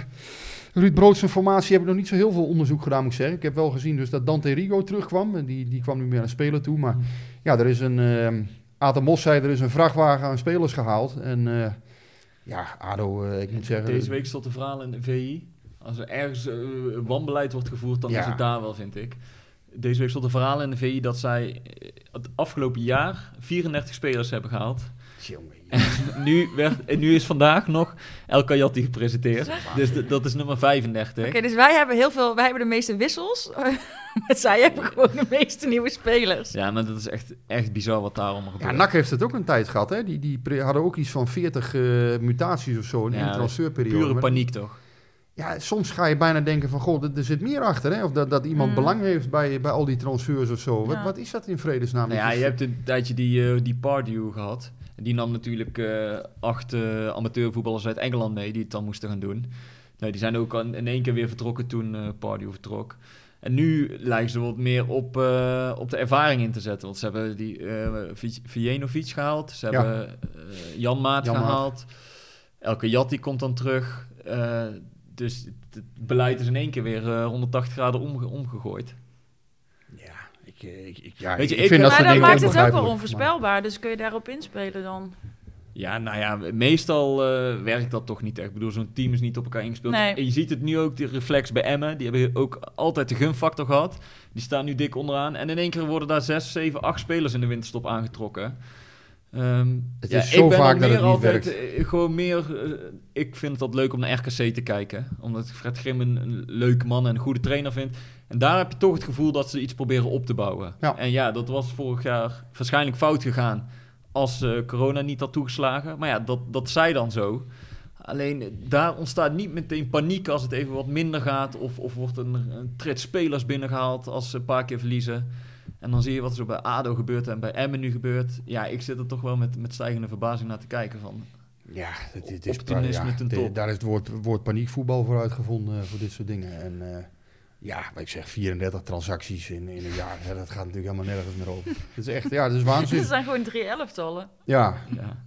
Speaker 2: Ruud Broods zijn formatie heb ik nog niet zo heel veel onderzoek gedaan, moet ik zeggen. Ik heb wel gezien dus dat Dante Rigo terugkwam. En die, die kwam nu meer aan spelen toe. Maar mm. ja, er is een, Aten Mos zei, er is een vrachtwagen aan spelers gehaald. En eh, ja, ADO, eh, ik moet zeggen...
Speaker 3: Deze week stond de verhaal in de VI. Als er ergens eh, wanbeleid wordt gevoerd, dan
Speaker 2: Ja.
Speaker 3: is het daar wel, vind ik. Deze week stond een verhaal in de VI dat zij eh, het afgelopen jaar 34 spelers hebben gehaald.
Speaker 2: Jongen,
Speaker 3: nu, werd, en nu is vandaag nog El Kayati gepresenteerd. Dus dat is nummer 35.
Speaker 1: Oké, dus wij hebben heel veel, wij hebben de meeste wissels. maar zij hebben gewoon de meeste nieuwe spelers.
Speaker 3: Ja, maar dat is echt, echt bizar wat daar allemaal
Speaker 2: Ja,
Speaker 3: gebeurt.
Speaker 2: NAC heeft het ook een tijd gehad. Hè? Die, die hadden ook iets van 40 eh, mutaties of zo in
Speaker 3: Ja,
Speaker 2: de transferperiode.
Speaker 3: Pure paniek toch?
Speaker 2: Ja, soms ga je bijna denken van, goh, er, er zit meer achter. Hè? Of dat, dat iemand
Speaker 1: Mm.
Speaker 2: belang heeft bij, bij al die transfers of zo. Wat,
Speaker 1: Ja.
Speaker 2: wat is dat in vredesnaam?
Speaker 3: Nou ja, je hebt een tijdje die, eh die Pardew gehad. En Die nam natuurlijk eh, acht eh, amateurvoetballers uit Engeland mee die het dan moesten gaan doen. Nou, die zijn ook al in één keer weer vertrokken toen eh Pardew vertrok. En nu lijken ze wat meer op, eh, op de ervaring in te zetten. Want ze hebben die eh Vijenovic gehaald. Ze
Speaker 2: Ja.
Speaker 3: hebben Jan Maat
Speaker 2: Jan Maat.
Speaker 3: gehaald. Elke Jatti komt dan terug. Eh, dus het, het beleid is in één keer weer eh, 180 graden omge- omgegooid.
Speaker 2: Ja, ik, eh, ik, ik, ja,
Speaker 3: Weet je,
Speaker 2: ik
Speaker 3: ik-
Speaker 2: vind dat
Speaker 1: maar dat maakt het ook wel onvoorspelbaar. Dus kun je daarop inspelen dan?
Speaker 3: Ja, nou ja, meestal eh, werkt dat toch niet echt. Ik bedoel, zo'n team is niet op elkaar ingespeeld.
Speaker 1: Nee.
Speaker 3: En je ziet het nu ook, die reflex bij Emmen. Die hebben ook altijd de gunfactor gehad. Die staan nu dik onderaan. En in één keer worden daar zes, zeven, acht spelers in de winterstop aangetrokken. Ehm,
Speaker 2: Het
Speaker 3: ja,
Speaker 2: is zo vaak dat het niet
Speaker 3: altijd,
Speaker 2: werkt.
Speaker 3: eh, gewoon meer, eh, ik vind het leuk om naar RKC te kijken. Omdat ik Fred Grim een, een leuke man en een goede trainer vind. En daar heb je toch het gevoel dat ze iets proberen op te bouwen.
Speaker 2: Ja.
Speaker 3: En ja, dat was vorig jaar waarschijnlijk fout gegaan als eh, corona niet had toegeslagen. Maar ja, dat, dat zij dan zo. Alleen daar ontstaat niet meteen paniek als het even wat minder gaat. Of, of wordt een, een trit spelers binnengehaald als ze een paar keer verliezen. En dan zie je wat er zo bij ADO gebeurt en bij Emmen nu gebeurt. Ja, ik zit er toch wel met, met stijgende verbazing naar te kijken van...
Speaker 2: Ja, het, het is
Speaker 3: Optimisme
Speaker 2: ja,
Speaker 3: ten
Speaker 2: de-
Speaker 3: top.
Speaker 2: daar is het woord, woord paniekvoetbal voor uitgevonden eh, voor dit soort dingen. En eh, ja, wat ik zeg, 34 transacties in, in een jaar. Ja, dat gaat natuurlijk helemaal nergens meer over. Het is echt, ja, dat is
Speaker 1: Het
Speaker 2: waanzin.
Speaker 1: zijn gewoon drie elftallen.
Speaker 2: Ja,
Speaker 3: Ja,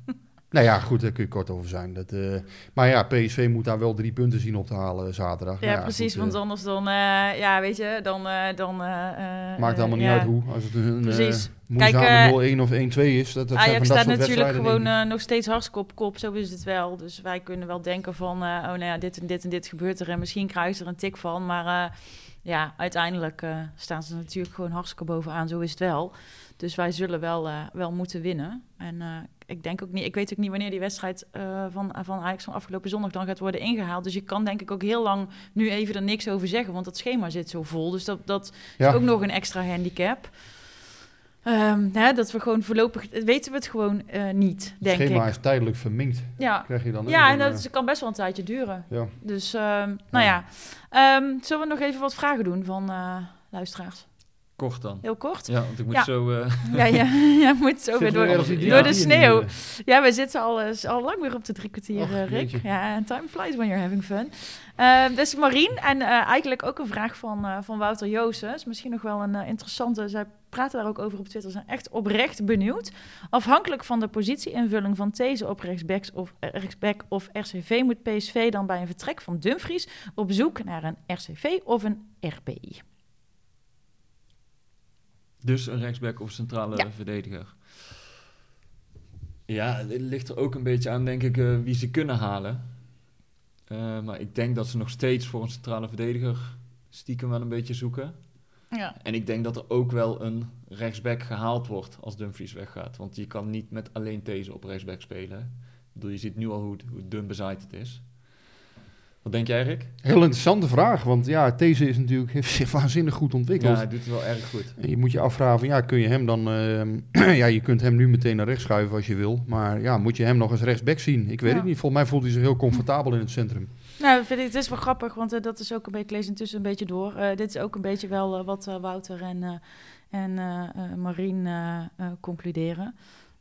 Speaker 2: nou ja, goed, daar kun je kort over zijn. Dat, eh, maar ja, PSV moet daar wel drie punten zien op te halen zaterdag.
Speaker 1: Ja,
Speaker 2: Nou
Speaker 1: precies.
Speaker 2: goed,
Speaker 1: want
Speaker 2: eh,
Speaker 1: anders dan, eh, ja, weet je, dan... dan
Speaker 2: Maakt allemaal niet uit hoe. Als het een
Speaker 1: Precies.
Speaker 2: moeizame
Speaker 1: Kijk,
Speaker 2: 0-1 of 1-2 is. Dat, dat
Speaker 1: Ajax staat natuurlijk gewoon nog steeds hartstikke op kop, zo is het wel. Dus wij kunnen wel denken van, oh nou ja, dit en dit en dit gebeurt er en misschien kruist er een tik van. Maar ja, uiteindelijk staan ze natuurlijk gewoon hartstikke bovenaan, zo is het wel. Dus wij zullen wel, wel moeten winnen. En eh, ik denk ook niet, ik weet ook niet wanneer die wedstrijd eh, van, van Ajax van afgelopen zondag dan gaat worden ingehaald. Dus je kan denk ik ook heel lang nu even er niks over zeggen, want dat schema zit zo vol. Dus dat, dat
Speaker 2: Ja.
Speaker 1: is ook nog een extra handicap. Ehm, hè, dat we gewoon voorlopig, weten we het gewoon eh, niet,
Speaker 2: Het
Speaker 1: denk
Speaker 2: schema
Speaker 1: ik.
Speaker 2: is tijdelijk verminkt,
Speaker 1: Ja,
Speaker 2: krijg je dan.
Speaker 1: ja en dat kan best wel een tijdje duren.
Speaker 2: eh, ja.
Speaker 1: Dus, ehm, nou ja. Ehm, zullen we nog even wat vragen doen van eh, luisteraars?
Speaker 3: Kort dan.
Speaker 1: Heel kort?
Speaker 3: Ja, want ik moet
Speaker 1: Ja.
Speaker 3: zo... eh,
Speaker 1: Ja, ja, ja moet zo weer door, door de sneeuw.
Speaker 2: eh?
Speaker 1: Ja, we zitten al, eh, al lang weer op de drie kwartier,
Speaker 2: Och,
Speaker 1: Rick. Ja, time flies when you're having fun. Ehm dus Marien, en eigenlijk ook een vraag van, van Wouter Joosen. Is misschien nog wel een interessante. Zij praten daar ook over op Twitter. Zijn echt oprecht benieuwd. Afhankelijk van de positieinvulling van These op rechtsbacks of, rechtsback of RCV... moet PSV dan bij een vertrek van Dumfries op zoek naar een RCV of een RBI.
Speaker 3: Dus een rechtsback of centrale
Speaker 1: Ja.
Speaker 3: verdediger. Ja, het ligt er ook een beetje aan, denk ik, eh, wie ze kunnen halen. Eh, maar ik denk dat ze nog steeds voor een centrale verdediger stiekem wel een beetje zoeken.
Speaker 1: Ja.
Speaker 3: En ik denk dat er ook wel een rechtsback gehaald wordt als Dumfries weggaat. Want je kan niet met alleen deze op rechtsback spelen. Ik bedoel, je ziet nu al hoe, hoe dun bezaaid het is. Wat denk jij, Rick?
Speaker 2: Heel interessante vraag, want ja, deze is natuurlijk heeft zich waanzinnig goed
Speaker 3: Ja,
Speaker 2: ontwikkeld.
Speaker 3: hij doet het wel erg goed.
Speaker 2: En je moet je afvragen van ja, kun je hem dan... ehm, ja, je kunt hem nu meteen naar rechts schuiven als je wil. Maar ja, moet je hem nog eens rechtsback zien? Ik weet
Speaker 1: Ja.
Speaker 2: het niet. Volgens mij voelt hij zich heel comfortabel in het centrum.
Speaker 1: Nou, vind ik, het is wel grappig, want eh, dat is ook een beetje, ik lees intussen een beetje door. Eh, dit is ook een beetje wel eh, wat Wouter en, eh en Marien concluderen.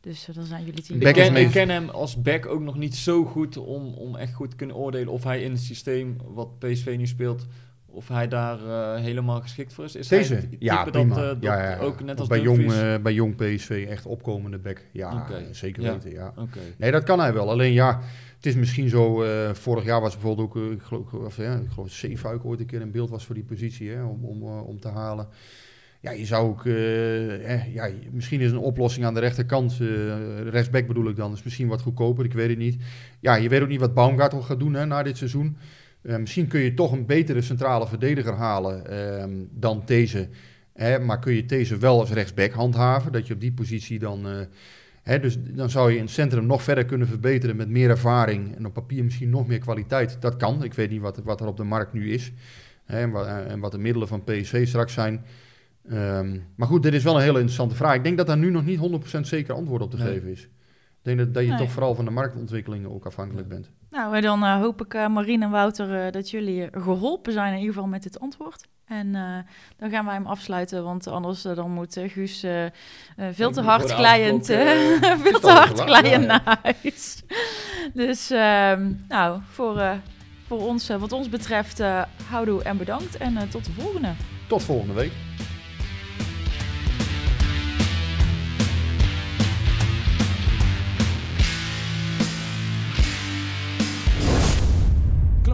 Speaker 1: Dus eh, dan zijn jullie tien.
Speaker 2: Back
Speaker 3: Ik ken, ik ken hem als back ook nog niet zo goed om, om echt goed te kunnen oordelen of hij in het systeem wat PSV nu speelt, of hij daar eh, helemaal geschikt voor is. Is hij
Speaker 2: Deze?
Speaker 3: het type
Speaker 2: Ja,
Speaker 3: dat,
Speaker 2: prima.
Speaker 3: eh, dat
Speaker 2: ja, ja, ja.
Speaker 3: ook net als
Speaker 2: bij, jong, eh, bij jong PSV echt opkomende back. Ja, zeker
Speaker 3: Ja.
Speaker 2: weten, ja.
Speaker 3: Oké.
Speaker 2: Nee, dat kan hij wel. Alleen ja, het is misschien zo. eh, vorig jaar was bijvoorbeeld ook, ik geloof, of, ja, ik geloof Zeefuik ooit een keer in beeld was voor die positie hè, om, om, om te halen. Ja, je zou ook, eh, eh, ja, misschien is een oplossing aan de rechterkant, eh rechtsback bedoel ik dan, is misschien wat goedkoper, ik weet het niet. Ja, je weet ook niet wat Baumgartel gaat doen hè, na dit seizoen. Misschien kun je toch een betere centrale verdediger halen ehm, dan deze. Hè, maar kun je deze wel als rechtsback handhaven, dat je op die positie dan... hè, dus dan zou je in het centrum nog verder kunnen verbeteren met meer ervaring en op papier misschien nog meer kwaliteit. Dat kan, ik weet niet wat, wat er op de markt nu is hè, en, wat, en wat de middelen van PSV straks zijn. Ehm, maar goed, dit is wel een hele interessante vraag. Ik denk dat daar nu nog niet 100% zeker antwoord op te
Speaker 3: Nee.
Speaker 2: geven is. Ik denk dat, dat je
Speaker 1: Nee.
Speaker 2: toch vooral van de marktontwikkelingen ook afhankelijk bent.
Speaker 1: Nou, dan eh, hoop ik, eh Marien en Wouter, eh, dat jullie eh, geholpen zijn in ieder geval met dit antwoord. En dan gaan wij hem afsluiten, want anders dan moet Guus veel te hard eh, veel te hard naar huis. Dus ehm, nou, voor, voor ons, wat ons betreft, houdoe en bedankt. En tot de volgende.
Speaker 2: Tot volgende week.